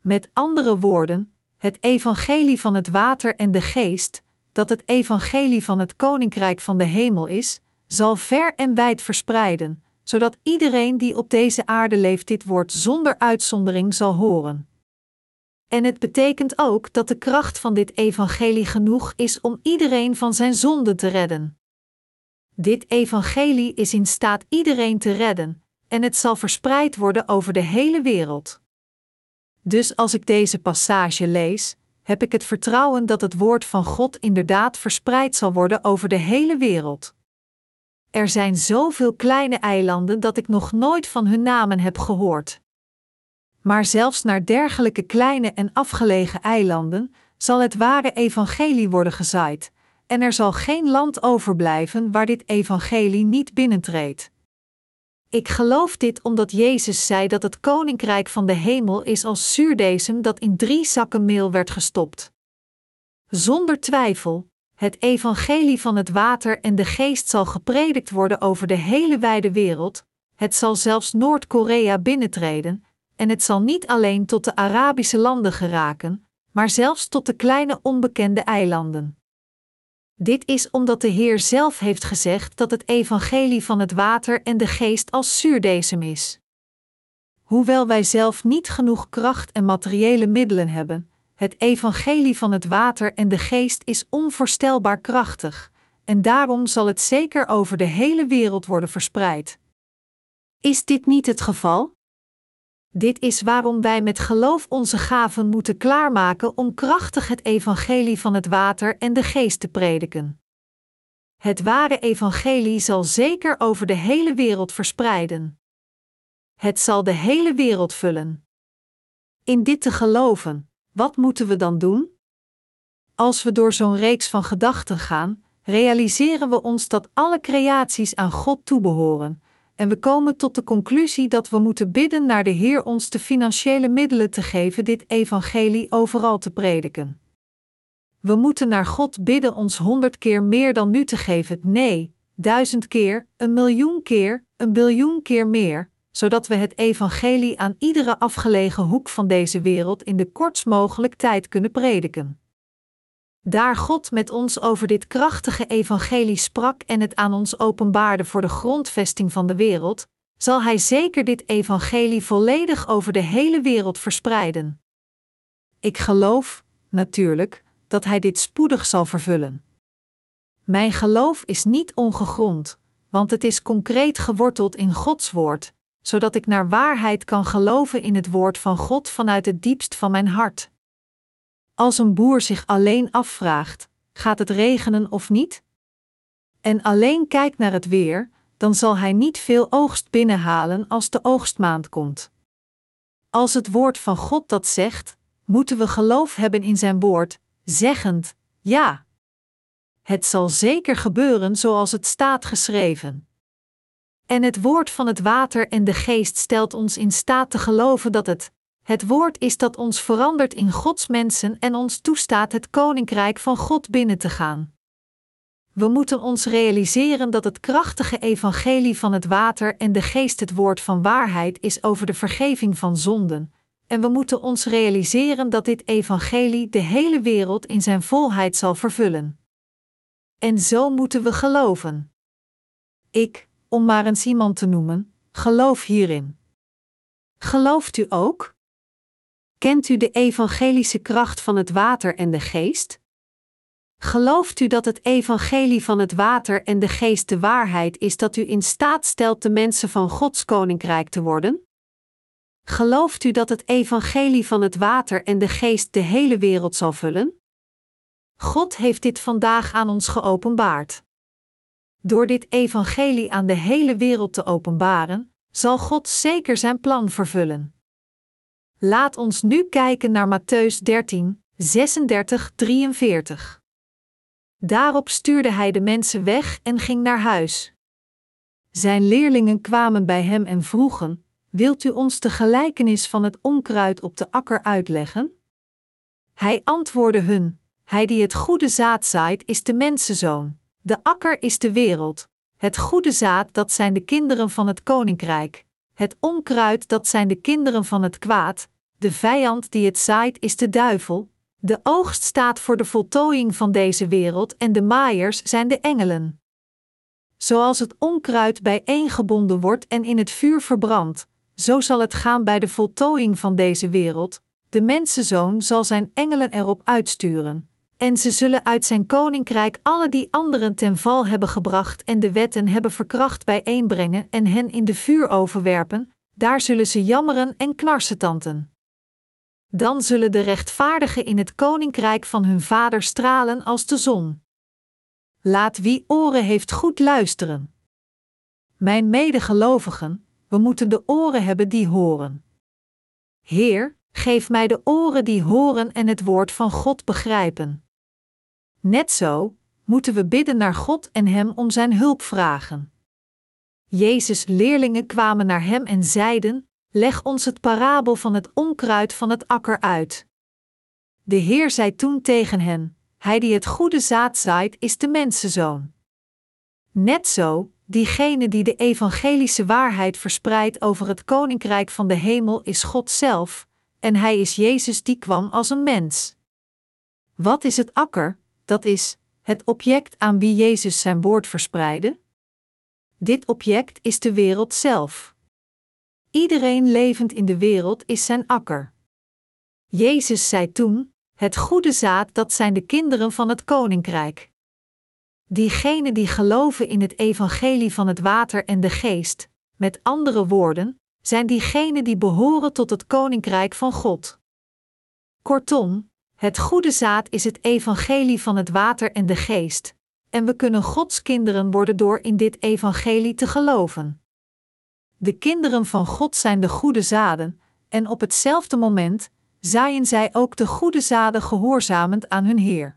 Met andere woorden, het evangelie van het water en de geest, dat het evangelie van het koninkrijk van de hemel is, zal ver en wijd verspreiden, zodat iedereen die op deze aarde leeft dit woord zonder uitzondering zal horen. En het betekent ook dat de kracht van dit evangelie genoeg is om iedereen van zijn zonde te redden. Dit evangelie is in staat iedereen te redden, en het zal verspreid worden over de hele wereld. Dus als ik deze passage lees, heb ik het vertrouwen dat het woord van God inderdaad verspreid zal worden over de hele wereld. Er zijn zoveel kleine eilanden dat ik nog nooit van hun namen heb gehoord. Maar zelfs naar dergelijke kleine en afgelegen eilanden zal het ware evangelie worden gezaaid, en er zal geen land overblijven waar dit evangelie niet binnentreedt. Ik geloof dit omdat Jezus zei dat het koninkrijk van de hemel is als zuurdesem dat in drie zakken meel werd gestopt. Zonder twijfel, het evangelie van het water en de geest zal gepredikt worden over de hele wijde wereld, het zal zelfs Noord-Korea binnentreden, en het zal niet alleen tot de Arabische landen geraken, maar zelfs tot de kleine onbekende eilanden. Dit is omdat de Heer zelf heeft gezegd dat het evangelie van het water en de geest als zuurdesem is. Hoewel wij zelf niet genoeg kracht en materiële middelen hebben, het evangelie van het water en de geest is onvoorstelbaar krachtig, en daarom zal het zeker over de hele wereld worden verspreid. Is dit niet het geval? Dit is waarom wij met geloof onze gaven moeten klaarmaken om krachtig het evangelie van het water en de geest te prediken. Het ware evangelie zal zeker over de hele wereld verspreiden. Het zal de hele wereld vullen. In dit te geloven, wat moeten we dan doen? Als we door zo'n reeks van gedachten gaan, realiseren we ons dat alle creaties aan God toebehoren, en we komen tot de conclusie dat we moeten bidden naar de Heer ons de financiële middelen te geven dit evangelie overal te prediken. We moeten naar God bidden ons honderd keer meer dan nu te geven, nee, duizend keer, een miljoen keer, een biljoen keer meer, zodat we het evangelie aan iedere afgelegen hoek van deze wereld in de kortst mogelijk tijd kunnen prediken. Daar God met ons over dit krachtige evangelie sprak en het aan ons openbaarde voor de grondvesting van de wereld, zal Hij zeker dit evangelie volledig over de hele wereld verspreiden. Ik geloof, natuurlijk, dat Hij dit spoedig zal vervullen. Mijn geloof is niet ongegrond, want het is concreet geworteld in Gods woord, zodat ik naar waarheid kan geloven in het woord van God vanuit het diepst van mijn hart. Als een boer zich alleen afvraagt: gaat het regenen of niet? En alleen kijkt naar het weer, dan zal hij niet veel oogst binnenhalen als de oogstmaand komt. Als het woord van God dat zegt, moeten we geloof hebben in zijn woord, zeggend: ja. Het zal zeker gebeuren zoals het staat geschreven. En het woord van het water en de geest stelt ons in staat te geloven dat het, het woord is dat ons verandert in Gods mensen en ons toestaat het koninkrijk van God binnen te gaan. We moeten ons realiseren dat het krachtige evangelie van het water en de geest het woord van waarheid is over de vergeving van zonden, en we moeten ons realiseren dat dit evangelie de hele wereld in zijn volheid zal vervullen. En zo moeten we geloven. Ik, om maar eens iemand te noemen, geloof hierin. Gelooft u ook? Kent u de evangelische kracht van het water en de geest? Gelooft u dat het evangelie van het water en de geest de waarheid is dat u in staat stelt de mensen van Gods koninkrijk te worden? Gelooft u dat het evangelie van het water en de geest de hele wereld zal vullen? God heeft dit vandaag aan ons geopenbaard. Door dit evangelie aan de hele wereld te openbaren, zal God zeker zijn plan vervullen. Laat ons nu kijken naar Matthäus 13, 36, 43. Daarop stuurde hij de mensen weg en ging naar huis. Zijn leerlingen kwamen bij hem en vroegen: Wilt u ons de gelijkenis van het onkruid op de akker uitleggen? Hij antwoordde hun: Hij die het goede zaad zaait, is de mensenzoon. De akker is de wereld. Het goede zaad, dat zijn de kinderen van het koninkrijk. Het onkruid, dat zijn de kinderen van het kwaad. De vijand die het zaait, is de duivel. De oogst staat voor de voltooiing van deze wereld en de maaiers zijn de engelen. Zoals het onkruid bijeengebonden wordt en in het vuur verbrandt, zo zal het gaan bij de voltooiing van deze wereld. De mensenzoon zal zijn engelen erop uitsturen en ze zullen uit zijn koninkrijk alle die anderen ten val hebben gebracht en de wetten hebben verkracht bijeenbrengen en hen in de vuur overwerpen, daar zullen ze jammeren en knarsetanten. Dan zullen de rechtvaardigen in het koninkrijk van hun Vader stralen als de zon. Laat wie oren heeft goed luisteren. Mijn medegelovigen, we moeten de oren hebben die horen. Heer, geef mij de oren die horen en het woord van God begrijpen. Net zo moeten we bidden naar God en Hem om Zijn hulp vragen. Jezus' leerlingen kwamen naar Hem en zeiden: Leg ons het parabel van het onkruid van het akker uit. De Heer zei toen tegen hen: Hij die het goede zaad zaait, is de mensenzoon. Net zo, diegene die de evangelische waarheid verspreidt over het koninkrijk van de hemel is God zelf, en Hij is Jezus die kwam als een mens. Wat is het akker? Dat is het object aan wie Jezus zijn woord verspreidde. Dit object is de wereld zelf. Iedereen levend in de wereld is zijn akker. Jezus zei toen: Het goede zaad, dat zijn de kinderen van het koninkrijk. Diegenen die geloven in het evangelie van het water en de geest, met andere woorden, zijn diegenen die behoren tot het koninkrijk van God. Kortom, het goede zaad is het evangelie van het water en de geest, en we kunnen Gods kinderen worden door in dit evangelie te geloven. De kinderen van God zijn de goede zaden, en op hetzelfde moment zaaien zij ook de goede zaden gehoorzamend aan hun Heer.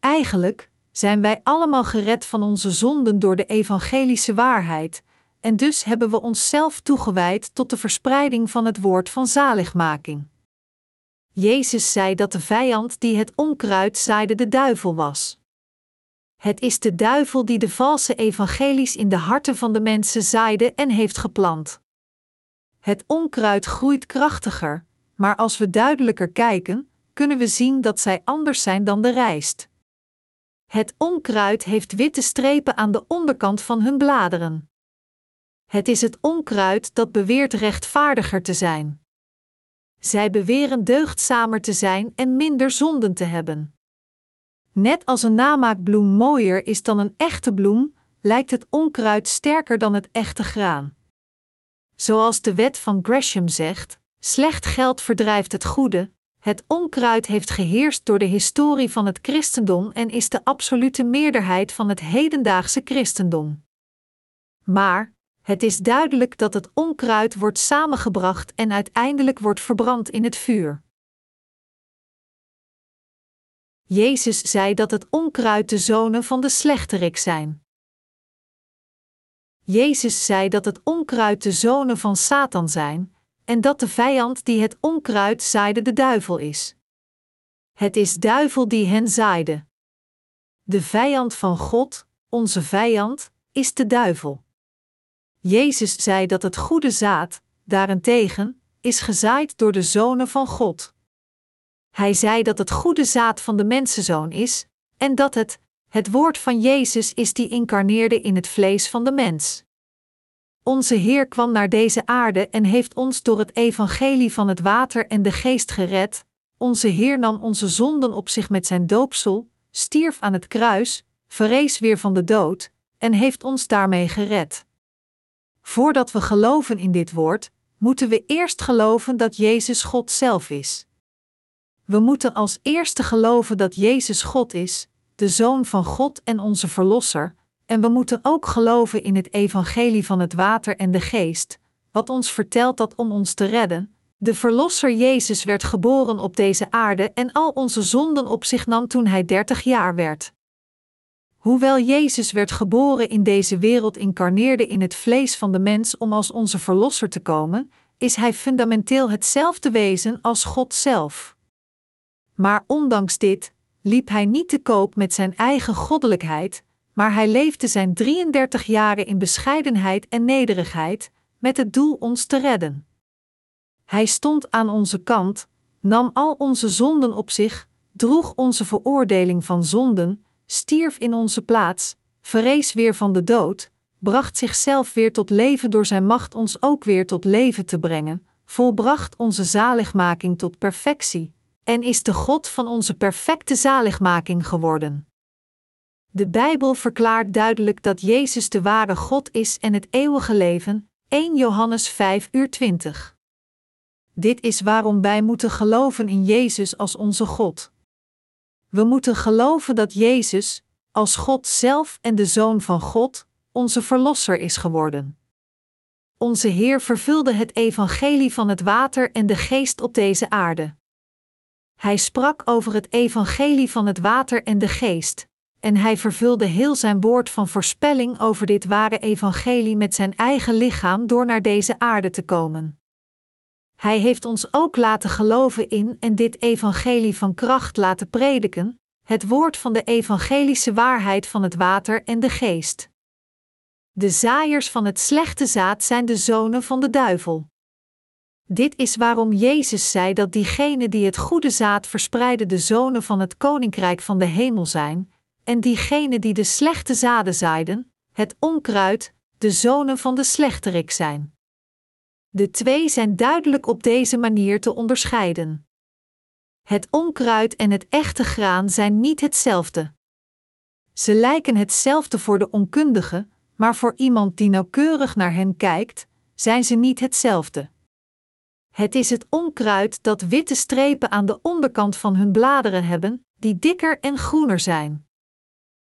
Eigenlijk zijn wij allemaal gered van onze zonden door de evangelische waarheid, en dus hebben we onszelf toegewijd tot de verspreiding van het woord van zaligmaking. Jezus zei dat de vijand die het onkruid zaaide de duivel was. Het is de duivel die de valse evangelies in de harten van de mensen zaaide en heeft geplant. Het onkruid groeit krachtiger, maar als we duidelijker kijken, kunnen we zien dat zij anders zijn dan de rijst. Het onkruid heeft witte strepen aan de onderkant van hun bladeren. Het is het onkruid dat beweert rechtvaardiger te zijn. Zij beweren deugdzamer te zijn en minder zonden te hebben. Net als een namaakbloem mooier is dan een echte bloem, lijkt het onkruid sterker dan het echte graan. Zoals de wet van Gresham zegt: slecht geld verdrijft het goede. Het onkruid heeft geheerst door de historie van het christendom en is de absolute meerderheid van het hedendaagse christendom. Maar het is duidelijk dat het onkruid wordt samengebracht en uiteindelijk wordt verbrand in het vuur. Jezus zei dat het onkruid de zonen van de slechterik zijn. Jezus zei dat het onkruid de zonen van Satan zijn, en dat de vijand die het onkruid zaaide de duivel is. Het is duivel die hen zaaide. De vijand van God, onze vijand, is de duivel. Jezus zei dat het goede zaad, daarentegen, is gezaaid door de zonen van God. Hij zei dat het goede zaad van de mensenzoon is, en dat het, het woord van Jezus is die incarneerde in het vlees van de mens. Onze Heer kwam naar deze aarde en heeft ons door het evangelie van het water en de geest gered. Onze Heer nam onze zonden op zich met zijn doopsel, stierf aan het kruis, verrees weer van de dood en heeft ons daarmee gered. Voordat we geloven in dit woord, moeten we eerst geloven dat Jezus God zelf is. We moeten als eerste geloven dat Jezus God is, de Zoon van God en onze Verlosser, en we moeten ook geloven in het evangelie van het water en de geest, wat ons vertelt dat om ons te redden, de Verlosser Jezus werd geboren op deze aarde en al onze zonden op zich nam toen hij dertig jaar werd. Hoewel Jezus werd geboren in deze wereld incarneerde in het vlees van de mens om als onze Verlosser te komen, is hij fundamenteel hetzelfde wezen als God zelf. Maar ondanks dit liep hij niet te koop met zijn eigen goddelijkheid, maar hij leefde zijn 33 jaren in bescheidenheid en nederigheid, met het doel ons te redden. Hij stond aan onze kant, nam al onze zonden op zich, droeg onze veroordeling van zonden, stierf in onze plaats, verrees weer van de dood, bracht zichzelf weer tot leven door zijn macht ons ook weer tot leven te brengen, volbracht onze zaligmaking tot perfectie, en is de God van onze perfecte zaligmaking geworden. De Bijbel verklaart duidelijk dat Jezus de ware God is en het eeuwige leven, 1 Johannes 5 uur 20. Dit is waarom wij moeten geloven in Jezus als onze God. We moeten geloven dat Jezus, als God zelf en de Zoon van God, onze Verlosser is geworden. Onze Heer vervulde het evangelie van het water en de geest op deze aarde. Hij sprak over het evangelie van het water en de geest, en hij vervulde heel zijn woord van voorspelling over dit ware evangelie met zijn eigen lichaam door naar deze aarde te komen. Hij heeft ons ook laten geloven in en dit evangelie van kracht laten prediken, het woord van de evangelische waarheid van het water en de geest. De zaaiers van het slechte zaad zijn de zonen van de duivel. Dit is waarom Jezus zei dat diegenen die het goede zaad verspreiden de zonen van het koninkrijk van de hemel zijn, en diegenen die de slechte zaden zaaiden, het onkruid, de zonen van de slechterik zijn. De twee zijn duidelijk op deze manier te onderscheiden. Het onkruid en het echte graan zijn niet hetzelfde. Ze lijken hetzelfde voor de onkundige, maar voor iemand die nauwkeurig naar hen kijkt, zijn ze niet hetzelfde. Het is het onkruid dat witte strepen aan de onderkant van hun bladeren hebben, die dikker en groener zijn.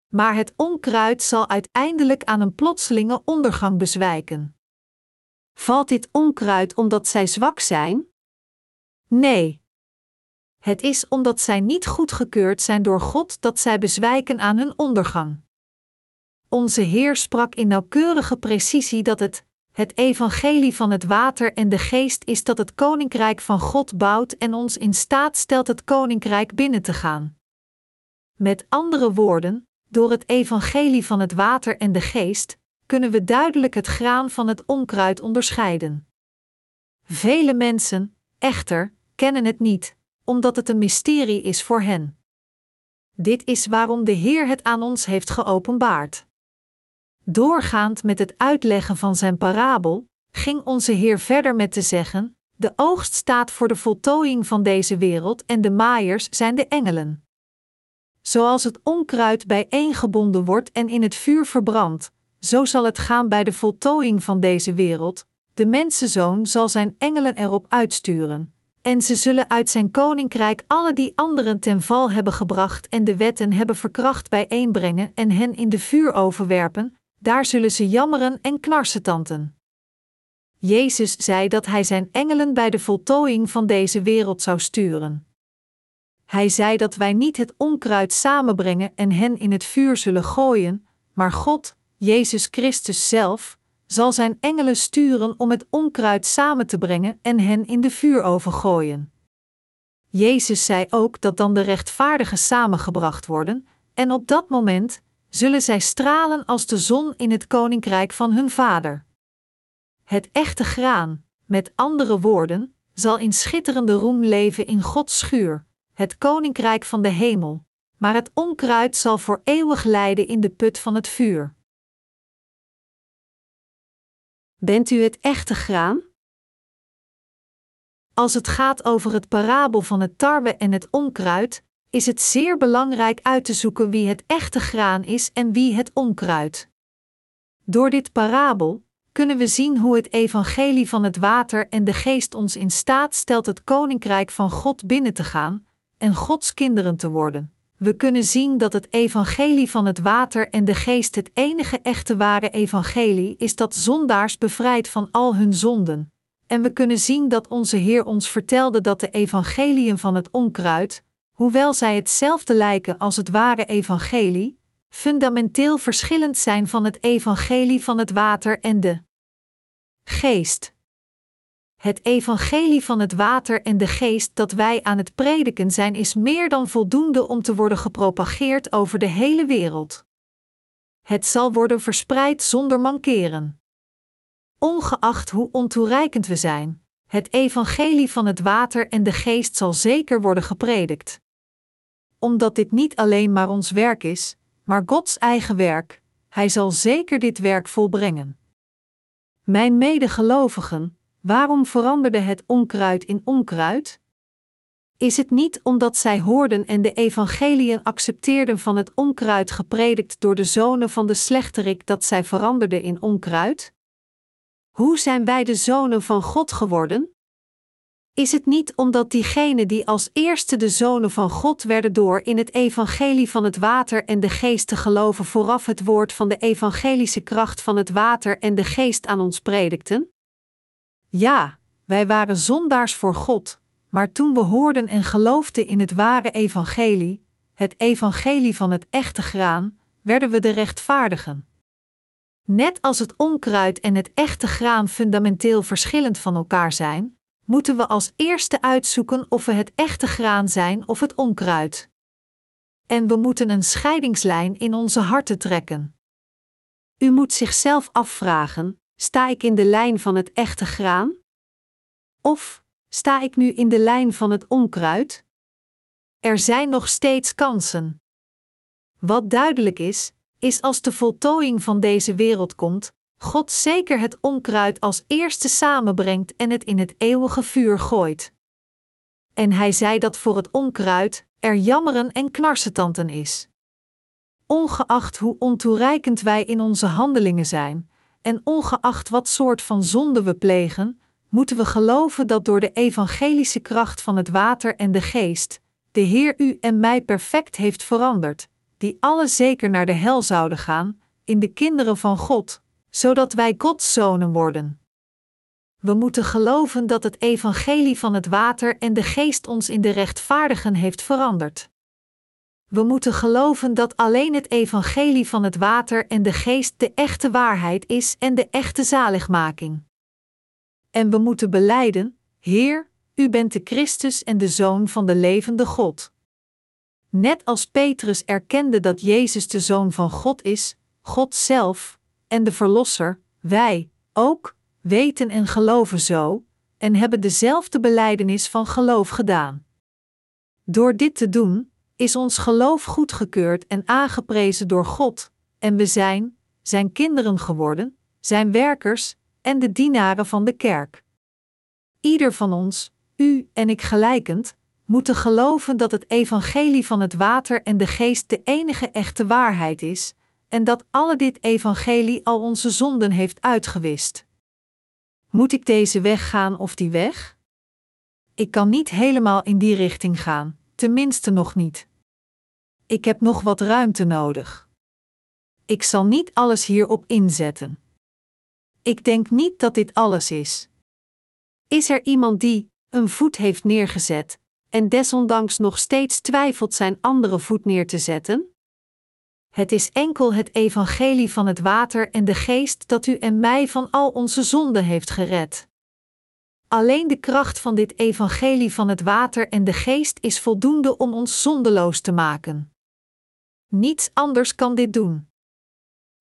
Maar het onkruid zal uiteindelijk aan een plotselinge ondergang bezwijken. Valt dit onkruid omdat zij zwak zijn? Nee. Het is omdat zij niet goedgekeurd zijn door God dat zij bezwijken aan hun ondergang. Onze Heer sprak in nauwkeurige precisie dat het, het evangelie van het water en de geest is dat het koninkrijk van God bouwt en ons in staat stelt het koninkrijk binnen te gaan. Met andere woorden, door het evangelie van het water en de geest, kunnen we duidelijk het graan van het onkruid onderscheiden. Vele mensen, echter, kennen het niet, omdat het een mysterie is voor hen. Dit is waarom de Heer het aan ons heeft geopenbaard. Doorgaand met het uitleggen van zijn parabel, ging onze Heer verder met te zeggen: De oogst staat voor de voltooiing van deze wereld en de maaiers zijn de engelen. Zoals het onkruid bijeengebonden wordt en in het vuur verbrandt, zo zal het gaan bij de voltooiing van deze wereld. De mensenzoon zal zijn engelen erop uitsturen. En ze zullen uit zijn koninkrijk alle die anderen ten val hebben gebracht en de wetten hebben verkracht bijeenbrengen en hen in de vuur overwerpen, daar zullen ze jammeren en knarsetanten. Jezus zei dat hij zijn engelen bij de voltooiing van deze wereld zou sturen. Hij zei dat wij niet het onkruid samenbrengen en hen in het vuur zullen gooien, maar God, Jezus Christus zelf, zal zijn engelen sturen om het onkruid samen te brengen en hen in de vuur overgooien. Jezus zei ook dat dan de rechtvaardigen samengebracht worden, en op dat moment zullen zij stralen als de zon in het koninkrijk van hun Vader. Het echte graan, met andere woorden, zal in schitterende roem leven in Gods schuur, het koninkrijk van de hemel, maar het onkruid zal voor eeuwig lijden in de put van het vuur. Bent u het echte graan? Als het gaat over het parabel van het tarwe en het onkruid, is het zeer belangrijk uit te zoeken wie het echte graan is en wie het onkruid. Door dit parabel kunnen we zien hoe het evangelie van het water en de geest ons in staat stelt het koninkrijk van God binnen te gaan en Gods kinderen te worden. We kunnen zien dat het evangelie van het water en de geest het enige echte ware evangelie is dat zondaars bevrijdt van al hun zonden. En we kunnen zien dat onze Heer ons vertelde dat de evangeliën van het onkruid, hoewel zij hetzelfde lijken als het ware evangelie, fundamenteel verschillend zijn van het evangelie van het water en de geest. Het evangelie van het water en de geest dat wij aan het prediken zijn is meer dan voldoende om te worden gepropageerd over de hele wereld. Het zal worden verspreid zonder mankeren. Ongeacht hoe ontoereikend we zijn, het evangelie van het water en de geest zal zeker worden gepredikt omdat dit niet alleen maar ons werk is, maar Gods eigen werk, Hij zal zeker dit werk volbrengen. Mijn medegelovigen, waarom veranderde het onkruid in onkruid? Is het niet omdat zij hoorden en de evangeliën accepteerden van het onkruid gepredikt door de zonen van de slechterik dat zij veranderden in onkruid? Hoe zijn wij de zonen van God geworden? Is het niet omdat diegenen die als eerste de zonen van God werden door in het evangelie van het water en de geest te geloven vooraf het woord van de evangelische kracht van het water en de geest aan ons predikten? Ja, wij waren zondaars voor God, maar toen we hoorden en geloofden in het ware evangelie, het evangelie van het echte graan, werden we de rechtvaardigen. Net als het onkruid en het echte graan fundamenteel verschillend van elkaar zijn, moeten we als eerste uitzoeken of we het echte graan zijn of het onkruid. En we moeten een scheidingslijn in onze harten trekken. U moet zichzelf afvragen: sta ik in de lijn van het echte graan? Of sta ik nu in de lijn van het onkruid? Er zijn nog steeds kansen. Wat duidelijk is, is als de voltooiing van deze wereld komt, God zeker het onkruid als eerste samenbrengt en het in het eeuwige vuur gooit. En hij zei dat voor het onkruid er jammeren en knarsetanden is. Ongeacht hoe ontoereikend wij in onze handelingen zijn, en ongeacht wat soort van zonde we plegen, moeten we geloven dat door de evangelische kracht van het water en de geest, de Heer u en mij perfect heeft veranderd, die alle zeker naar de hel zouden gaan, in de kinderen van God, zodat wij Gods zonen worden. We moeten geloven dat het evangelie van het water en de geest ons in de rechtvaardigen heeft veranderd. We moeten geloven dat alleen het evangelie van het water en de geest de echte waarheid is en de echte zaligmaking. En we moeten beleiden: Heer, u bent de Christus en de Zoon van de levende God. Net als Petrus erkende dat Jezus de Zoon van God is, God zelf, en de Verlosser, wij, ook, weten en geloven zo, en hebben dezelfde beleidenis van geloof gedaan. Door dit te doen, is ons geloof goedgekeurd en aangeprezen door God, en we zijn, zijn kinderen geworden, zijn werkers en de dienaren van de kerk. Ieder van ons, u en ik gelijkend, moeten geloven dat het evangelie van het water en de geest de enige echte waarheid is, en dat alle dit evangelie al onze zonden heeft uitgewist. Moet ik deze weg gaan of die weg? Ik kan niet helemaal in die richting gaan, tenminste nog niet. Ik heb nog wat ruimte nodig. Ik zal niet alles hierop inzetten. Ik denk niet dat dit alles is. Is er iemand die een voet heeft neergezet en desondanks nog steeds twijfelt zijn andere voet neer te zetten? Het is enkel het evangelie van het water en de geest dat u en mij van al onze zonden heeft gered. Alleen de kracht van dit evangelie van het water en de geest is voldoende om ons zondeloos te maken. Niets anders kan dit doen.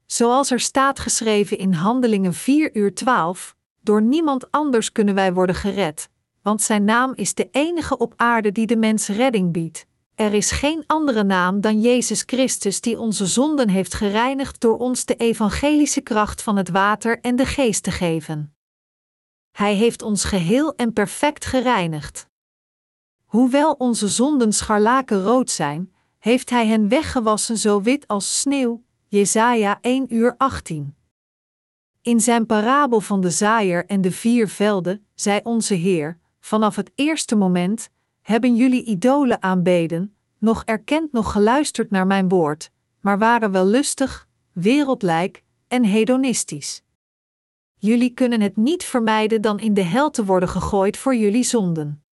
Zoals er staat geschreven in Handelingen 4 uur 12, door niemand anders kunnen wij worden gered, want zijn naam is de enige op aarde die de mens redding biedt. Er is geen andere naam dan Jezus Christus die onze zonden heeft gereinigd door ons de evangelische kracht van het water en de geest te geven. Hij heeft ons geheel en perfect gereinigd. Hoewel onze zonden scharlakenrood zijn, heeft hij hen weggewassen zo wit als sneeuw. Jesaja 1 uur 18. In zijn parabel van de zaaier en de vier velden, zei onze Heer: Vanaf het eerste moment hebben jullie idolen aanbeden, nog erkend nog geluisterd naar mijn woord, maar waren wel lustig, wereldlijk en hedonistisch. Jullie kunnen het niet vermijden dan in de hel te worden gegooid voor jullie zonden.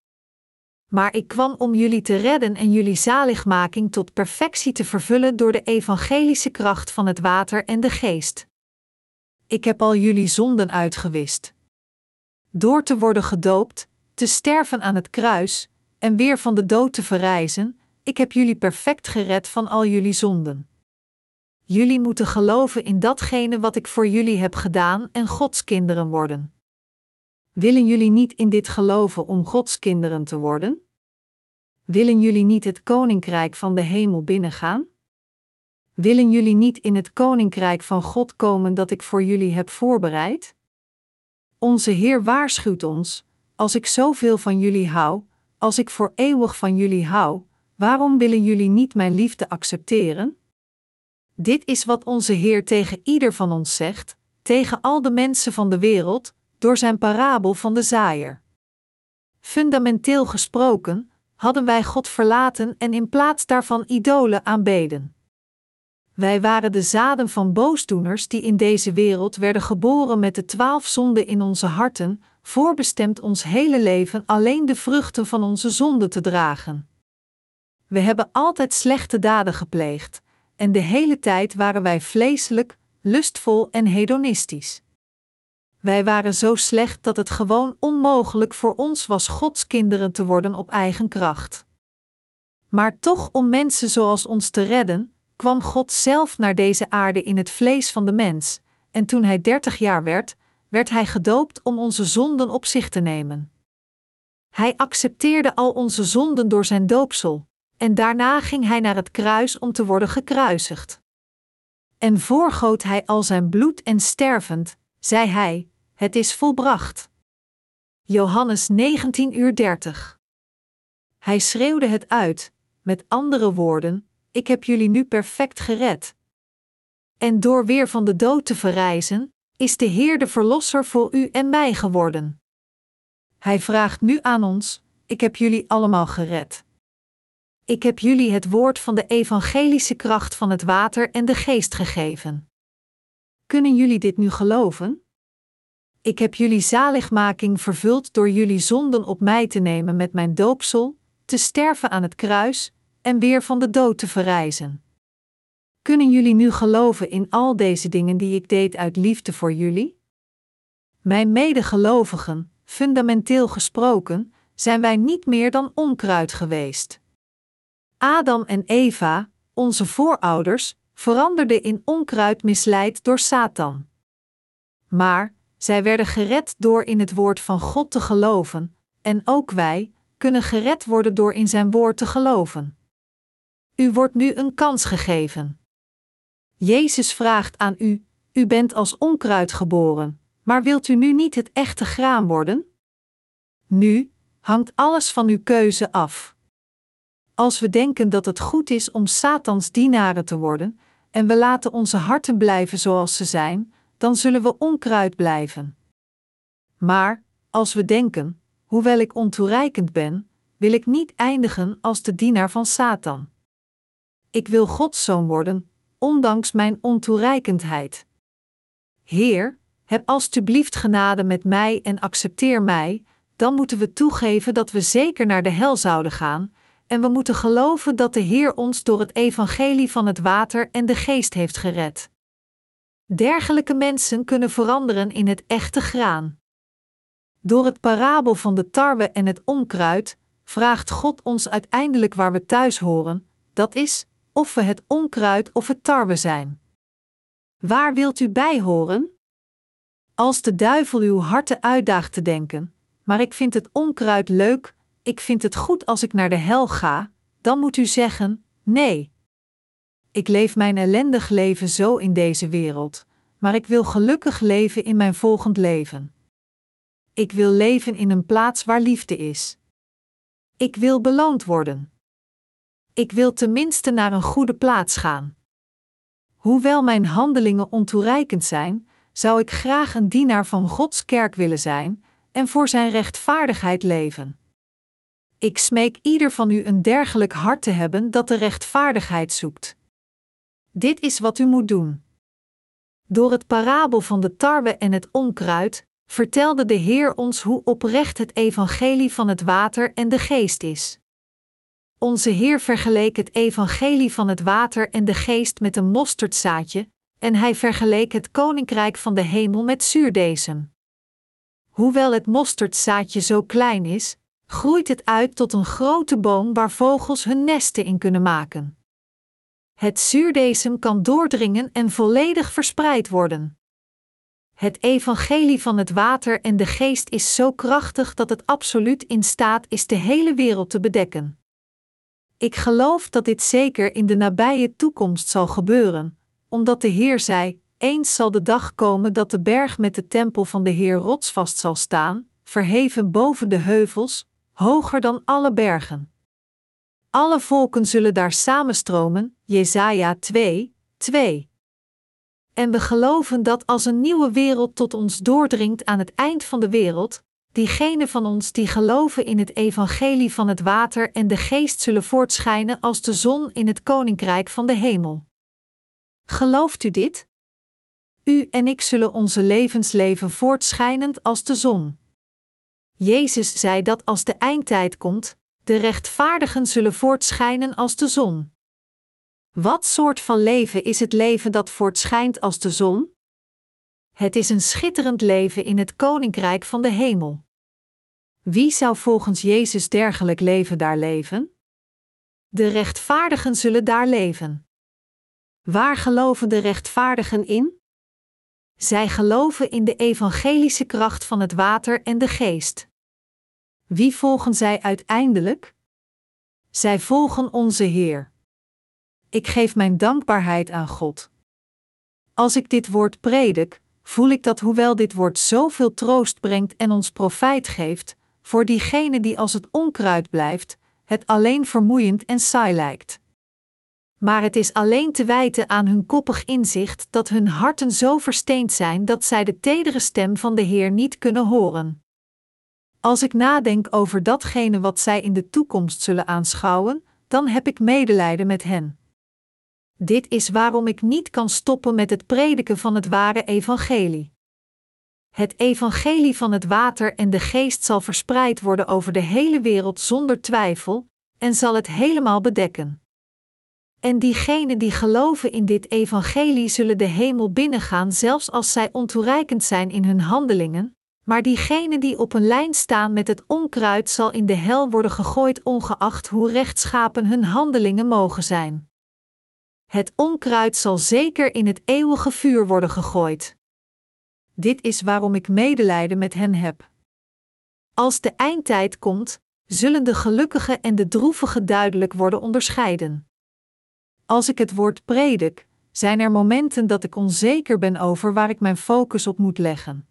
Maar ik kwam om jullie te redden en jullie zaligmaking tot perfectie te vervullen door de evangelische kracht van het water en de geest. Ik heb al jullie zonden uitgewist. Door te worden gedoopt, te sterven aan het kruis en weer van de dood te verrijzen, ik heb jullie perfect gered van al jullie zonden. Jullie moeten geloven in datgene wat ik voor jullie heb gedaan en Gods kinderen worden. Willen jullie niet in dit geloven om Gods kinderen te worden? Willen jullie niet het koninkrijk van de hemel binnengaan? Willen jullie niet in het koninkrijk van God komen dat ik voor jullie heb voorbereid? Onze Heer waarschuwt ons: als ik zoveel van jullie hou, als ik voor eeuwig van jullie hou, waarom willen jullie niet mijn liefde accepteren? Dit is wat onze Heer tegen ieder van ons zegt, tegen al de mensen van de wereld, door zijn parabel van de zaaier. fundamenteel gesproken, hadden wij God verlaten en in plaats daarvan idolen aanbeden. Wij waren de zaden van boosdoeners die in deze wereld werden geboren met de twaalf zonden in onze harten, voorbestemd ons hele leven alleen de vruchten van onze zonden te dragen. We hebben altijd slechte daden gepleegd, en de hele tijd waren wij vleeselijk, lustvol en hedonistisch. Wij waren zo slecht dat het gewoon onmogelijk voor ons was Gods kinderen te worden op eigen kracht. Maar toch om mensen zoals ons te redden, kwam God zelf naar deze aarde in het vlees van de mens, en toen hij dertig jaar werd, werd hij gedoopt om onze zonden op zich te nemen. Hij accepteerde al onze zonden door zijn doopsel, en daarna ging hij naar het kruis om te worden gekruisigd. En voorgoot hij al zijn bloed en stervend, zei hij: Het is volbracht. Johannes 19 uur 30. Hij schreeuwde het uit, met andere woorden: Ik heb jullie nu perfect gered. En door weer van de dood te verrijzen, is de Heer de Verlosser voor u en mij geworden. Hij vraagt nu aan ons: Ik heb jullie allemaal gered. Ik heb jullie het woord van de evangelische kracht van het water en de geest gegeven. Kunnen jullie dit nu geloven? Ik heb jullie zaligmaking vervuld door jullie zonden op mij te nemen met mijn doopsel, te sterven aan het kruis en weer van de dood te verrijzen. Kunnen jullie nu geloven in al deze dingen die ik deed uit liefde voor jullie? Mijn medegelovigen, fundamenteel gesproken, zijn wij niet meer dan onkruid geweest. Adam en Eva, onze voorouders, veranderden in onkruid misleid door Satan. Maar zij werden gered door in het woord van God te geloven, en ook wij kunnen gered worden door in zijn woord te geloven. U wordt nu een kans gegeven. Jezus vraagt aan u: U bent als onkruid geboren, maar wilt u nu niet het echte graan worden? Nu hangt alles van uw keuze af. Als we denken dat het goed is om Satans dienaren te worden, en we laten onze harten blijven zoals ze zijn, dan zullen we onkruid blijven. Maar, als we denken, hoewel ik ontoereikend ben, wil ik niet eindigen als de dienaar van Satan. Ik wil Gods zoon worden, ondanks mijn ontoereikendheid. Heer, heb alstublieft genade met mij en accepteer mij, dan moeten we toegeven dat we zeker naar de hel zouden gaan, en we moeten geloven dat de Heer ons door het evangelie van het water en de geest heeft gered. Dergelijke mensen kunnen veranderen in het echte graan. Door het parabel van de tarwe en het onkruid vraagt God ons uiteindelijk waar we thuis horen, dat is, of we het onkruid of het tarwe zijn. Waar wilt u bij horen? Als de duivel uw harten uitdaagt te denken, maar ik vind het onkruid leuk, ik vind het goed als ik naar de hel ga, dan moet u zeggen: nee. Ik leef mijn ellendig leven zo in deze wereld, maar ik wil gelukkig leven in mijn volgend leven. Ik wil leven in een plaats waar liefde is. Ik wil beloond worden. Ik wil tenminste naar een goede plaats gaan. Hoewel mijn handelingen ontoereikend zijn, zou ik graag een dienaar van Gods kerk willen zijn en voor zijn rechtvaardigheid leven. Ik smeek ieder van u een dergelijk hart te hebben dat de rechtvaardigheid zoekt. Dit is wat u moet doen. Door het parabel van de tarwe en het onkruid vertelde de Heer ons hoe oprecht het evangelie van het water en de geest is. Onze Heer vergeleek het evangelie van het water en de geest met een mosterdzaadje, en hij vergeleek het koninkrijk van de hemel met zuurdesem. Hoewel het mosterdzaadje zo klein is, groeit het uit tot een grote boom waar vogels hun nesten in kunnen maken. Het zuurdesem kan doordringen en volledig verspreid worden. Het evangelie van het water en de geest is zo krachtig dat het absoluut in staat is de hele wereld te bedekken. Ik geloof dat dit zeker in de nabije toekomst zal gebeuren, omdat de Heer zei: Eens zal de dag komen dat de berg met de tempel van de Heer rotsvast zal staan, verheven boven de heuvels, hoger dan alle bergen. Alle volken zullen daar samenstromen, Jesaja 2, 2. En we geloven dat als een nieuwe wereld tot ons doordringt aan het eind van de wereld, diegenen van ons die geloven in het evangelie van het water en de geest zullen voortschijnen als de zon in het koninkrijk van de hemel. Gelooft u dit? U en ik zullen onze levensleven voortschijnend als de zon. Jezus zei dat als de eindtijd komt, de rechtvaardigen zullen voortschijnen als de zon. Wat soort van leven is het leven dat voortschijnt als de zon? Het is een schitterend leven in het koninkrijk van de hemel. Wie zou volgens Jezus dergelijk leven daar leven? De rechtvaardigen zullen daar leven. Waar geloven de rechtvaardigen in? Zij geloven in de evangelische kracht van het water en de geest. Wie volgen zij uiteindelijk? Zij volgen onze Heer. Ik geef mijn dankbaarheid aan God. Als ik dit woord predik, voel ik dat hoewel dit woord zoveel troost brengt en ons profijt geeft, voor diegene die als het onkruid blijft, het alleen vermoeiend en saai lijkt. Maar het is alleen te wijten aan hun koppig inzicht dat hun harten zo versteend zijn dat zij de tedere stem van de Heer niet kunnen horen. Als ik nadenk over datgene wat zij in de toekomst zullen aanschouwen, dan heb ik medelijden met hen. Dit is waarom ik niet kan stoppen met het prediken van het ware evangelie. Het evangelie van het water en de geest zal verspreid worden over de hele wereld zonder twijfel, en zal het helemaal bedekken. En diegenen die geloven in dit evangelie zullen de hemel binnengaan, zelfs als zij ontoereikend zijn in hun handelingen, maar diegenen die op een lijn staan met het onkruid zal in de hel worden gegooid, ongeacht hoe rechtschapen hun handelingen mogen zijn. Het onkruid zal zeker in het eeuwige vuur worden gegooid. Dit is waarom ik medelijden met hen heb. Als de eindtijd komt, zullen de gelukkige en de droevige duidelijk worden onderscheiden. Als ik het woord predik, zijn er momenten dat ik onzeker ben over waar ik mijn focus op moet leggen.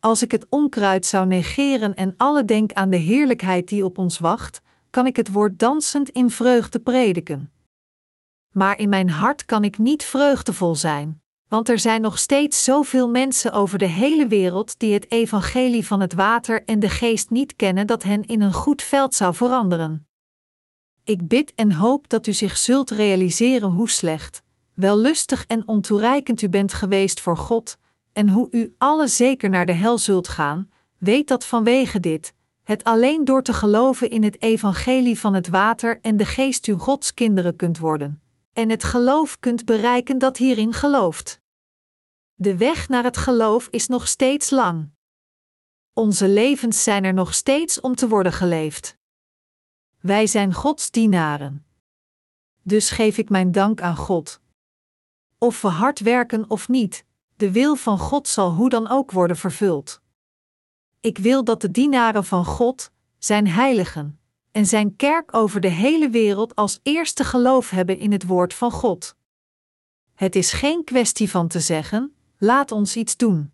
Als ik het onkruid zou negeren en alle denk aan de heerlijkheid die op ons wacht, kan ik het woord dansend in vreugde prediken. Maar in mijn hart kan ik niet vreugdevol zijn, want er zijn nog steeds zoveel mensen over de hele wereld die het evangelie van het water en de geest niet kennen dat hen in een goed veld zou veranderen. Ik bid en hoop dat u zich zult realiseren hoe slecht, wellustig en ontoereikend u bent geweest voor God, en hoe u alle zeker naar de hel zult gaan, weet dat vanwege dit, het alleen door te geloven in het evangelie van het water en de geest u Gods kinderen kunt worden, en het geloof kunt bereiken dat hierin gelooft. De weg naar het geloof is nog steeds lang. Onze levens zijn er nog steeds om te worden geleefd. Wij zijn Gods dienaren. Dus geef ik mijn dank aan God. Of we hard werken of niet, de wil van God zal hoe dan ook worden vervuld. Ik wil dat de dienaren van God, zijn heiligen, en zijn kerk over de hele wereld als eerste geloof hebben in het woord van God. Het is geen kwestie van te zeggen: laat ons iets doen.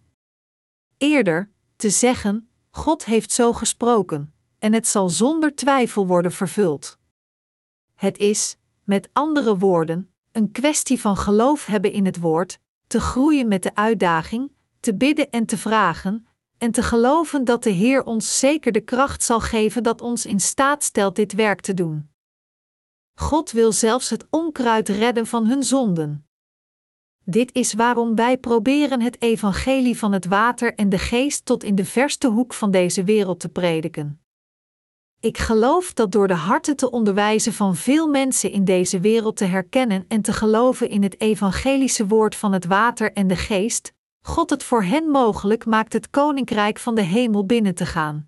Eerder, te zeggen: God heeft zo gesproken, en het zal zonder twijfel worden vervuld. Het is, met andere woorden, een kwestie van geloof hebben in het woord, te groeien met de uitdaging, te bidden en te vragen, en te geloven dat de Heer ons zeker de kracht zal geven dat ons in staat stelt dit werk te doen. God wil zelfs het onkruid redden van hun zonden. Dit is waarom wij proberen het evangelie van het water en de geest tot in de verste hoek van deze wereld te prediken. Ik geloof dat door de harten te onderwijzen van veel mensen in deze wereld te herkennen en te geloven in het evangelische woord van het water en de geest, God het voor hen mogelijk maakt het koninkrijk van de hemel binnen te gaan.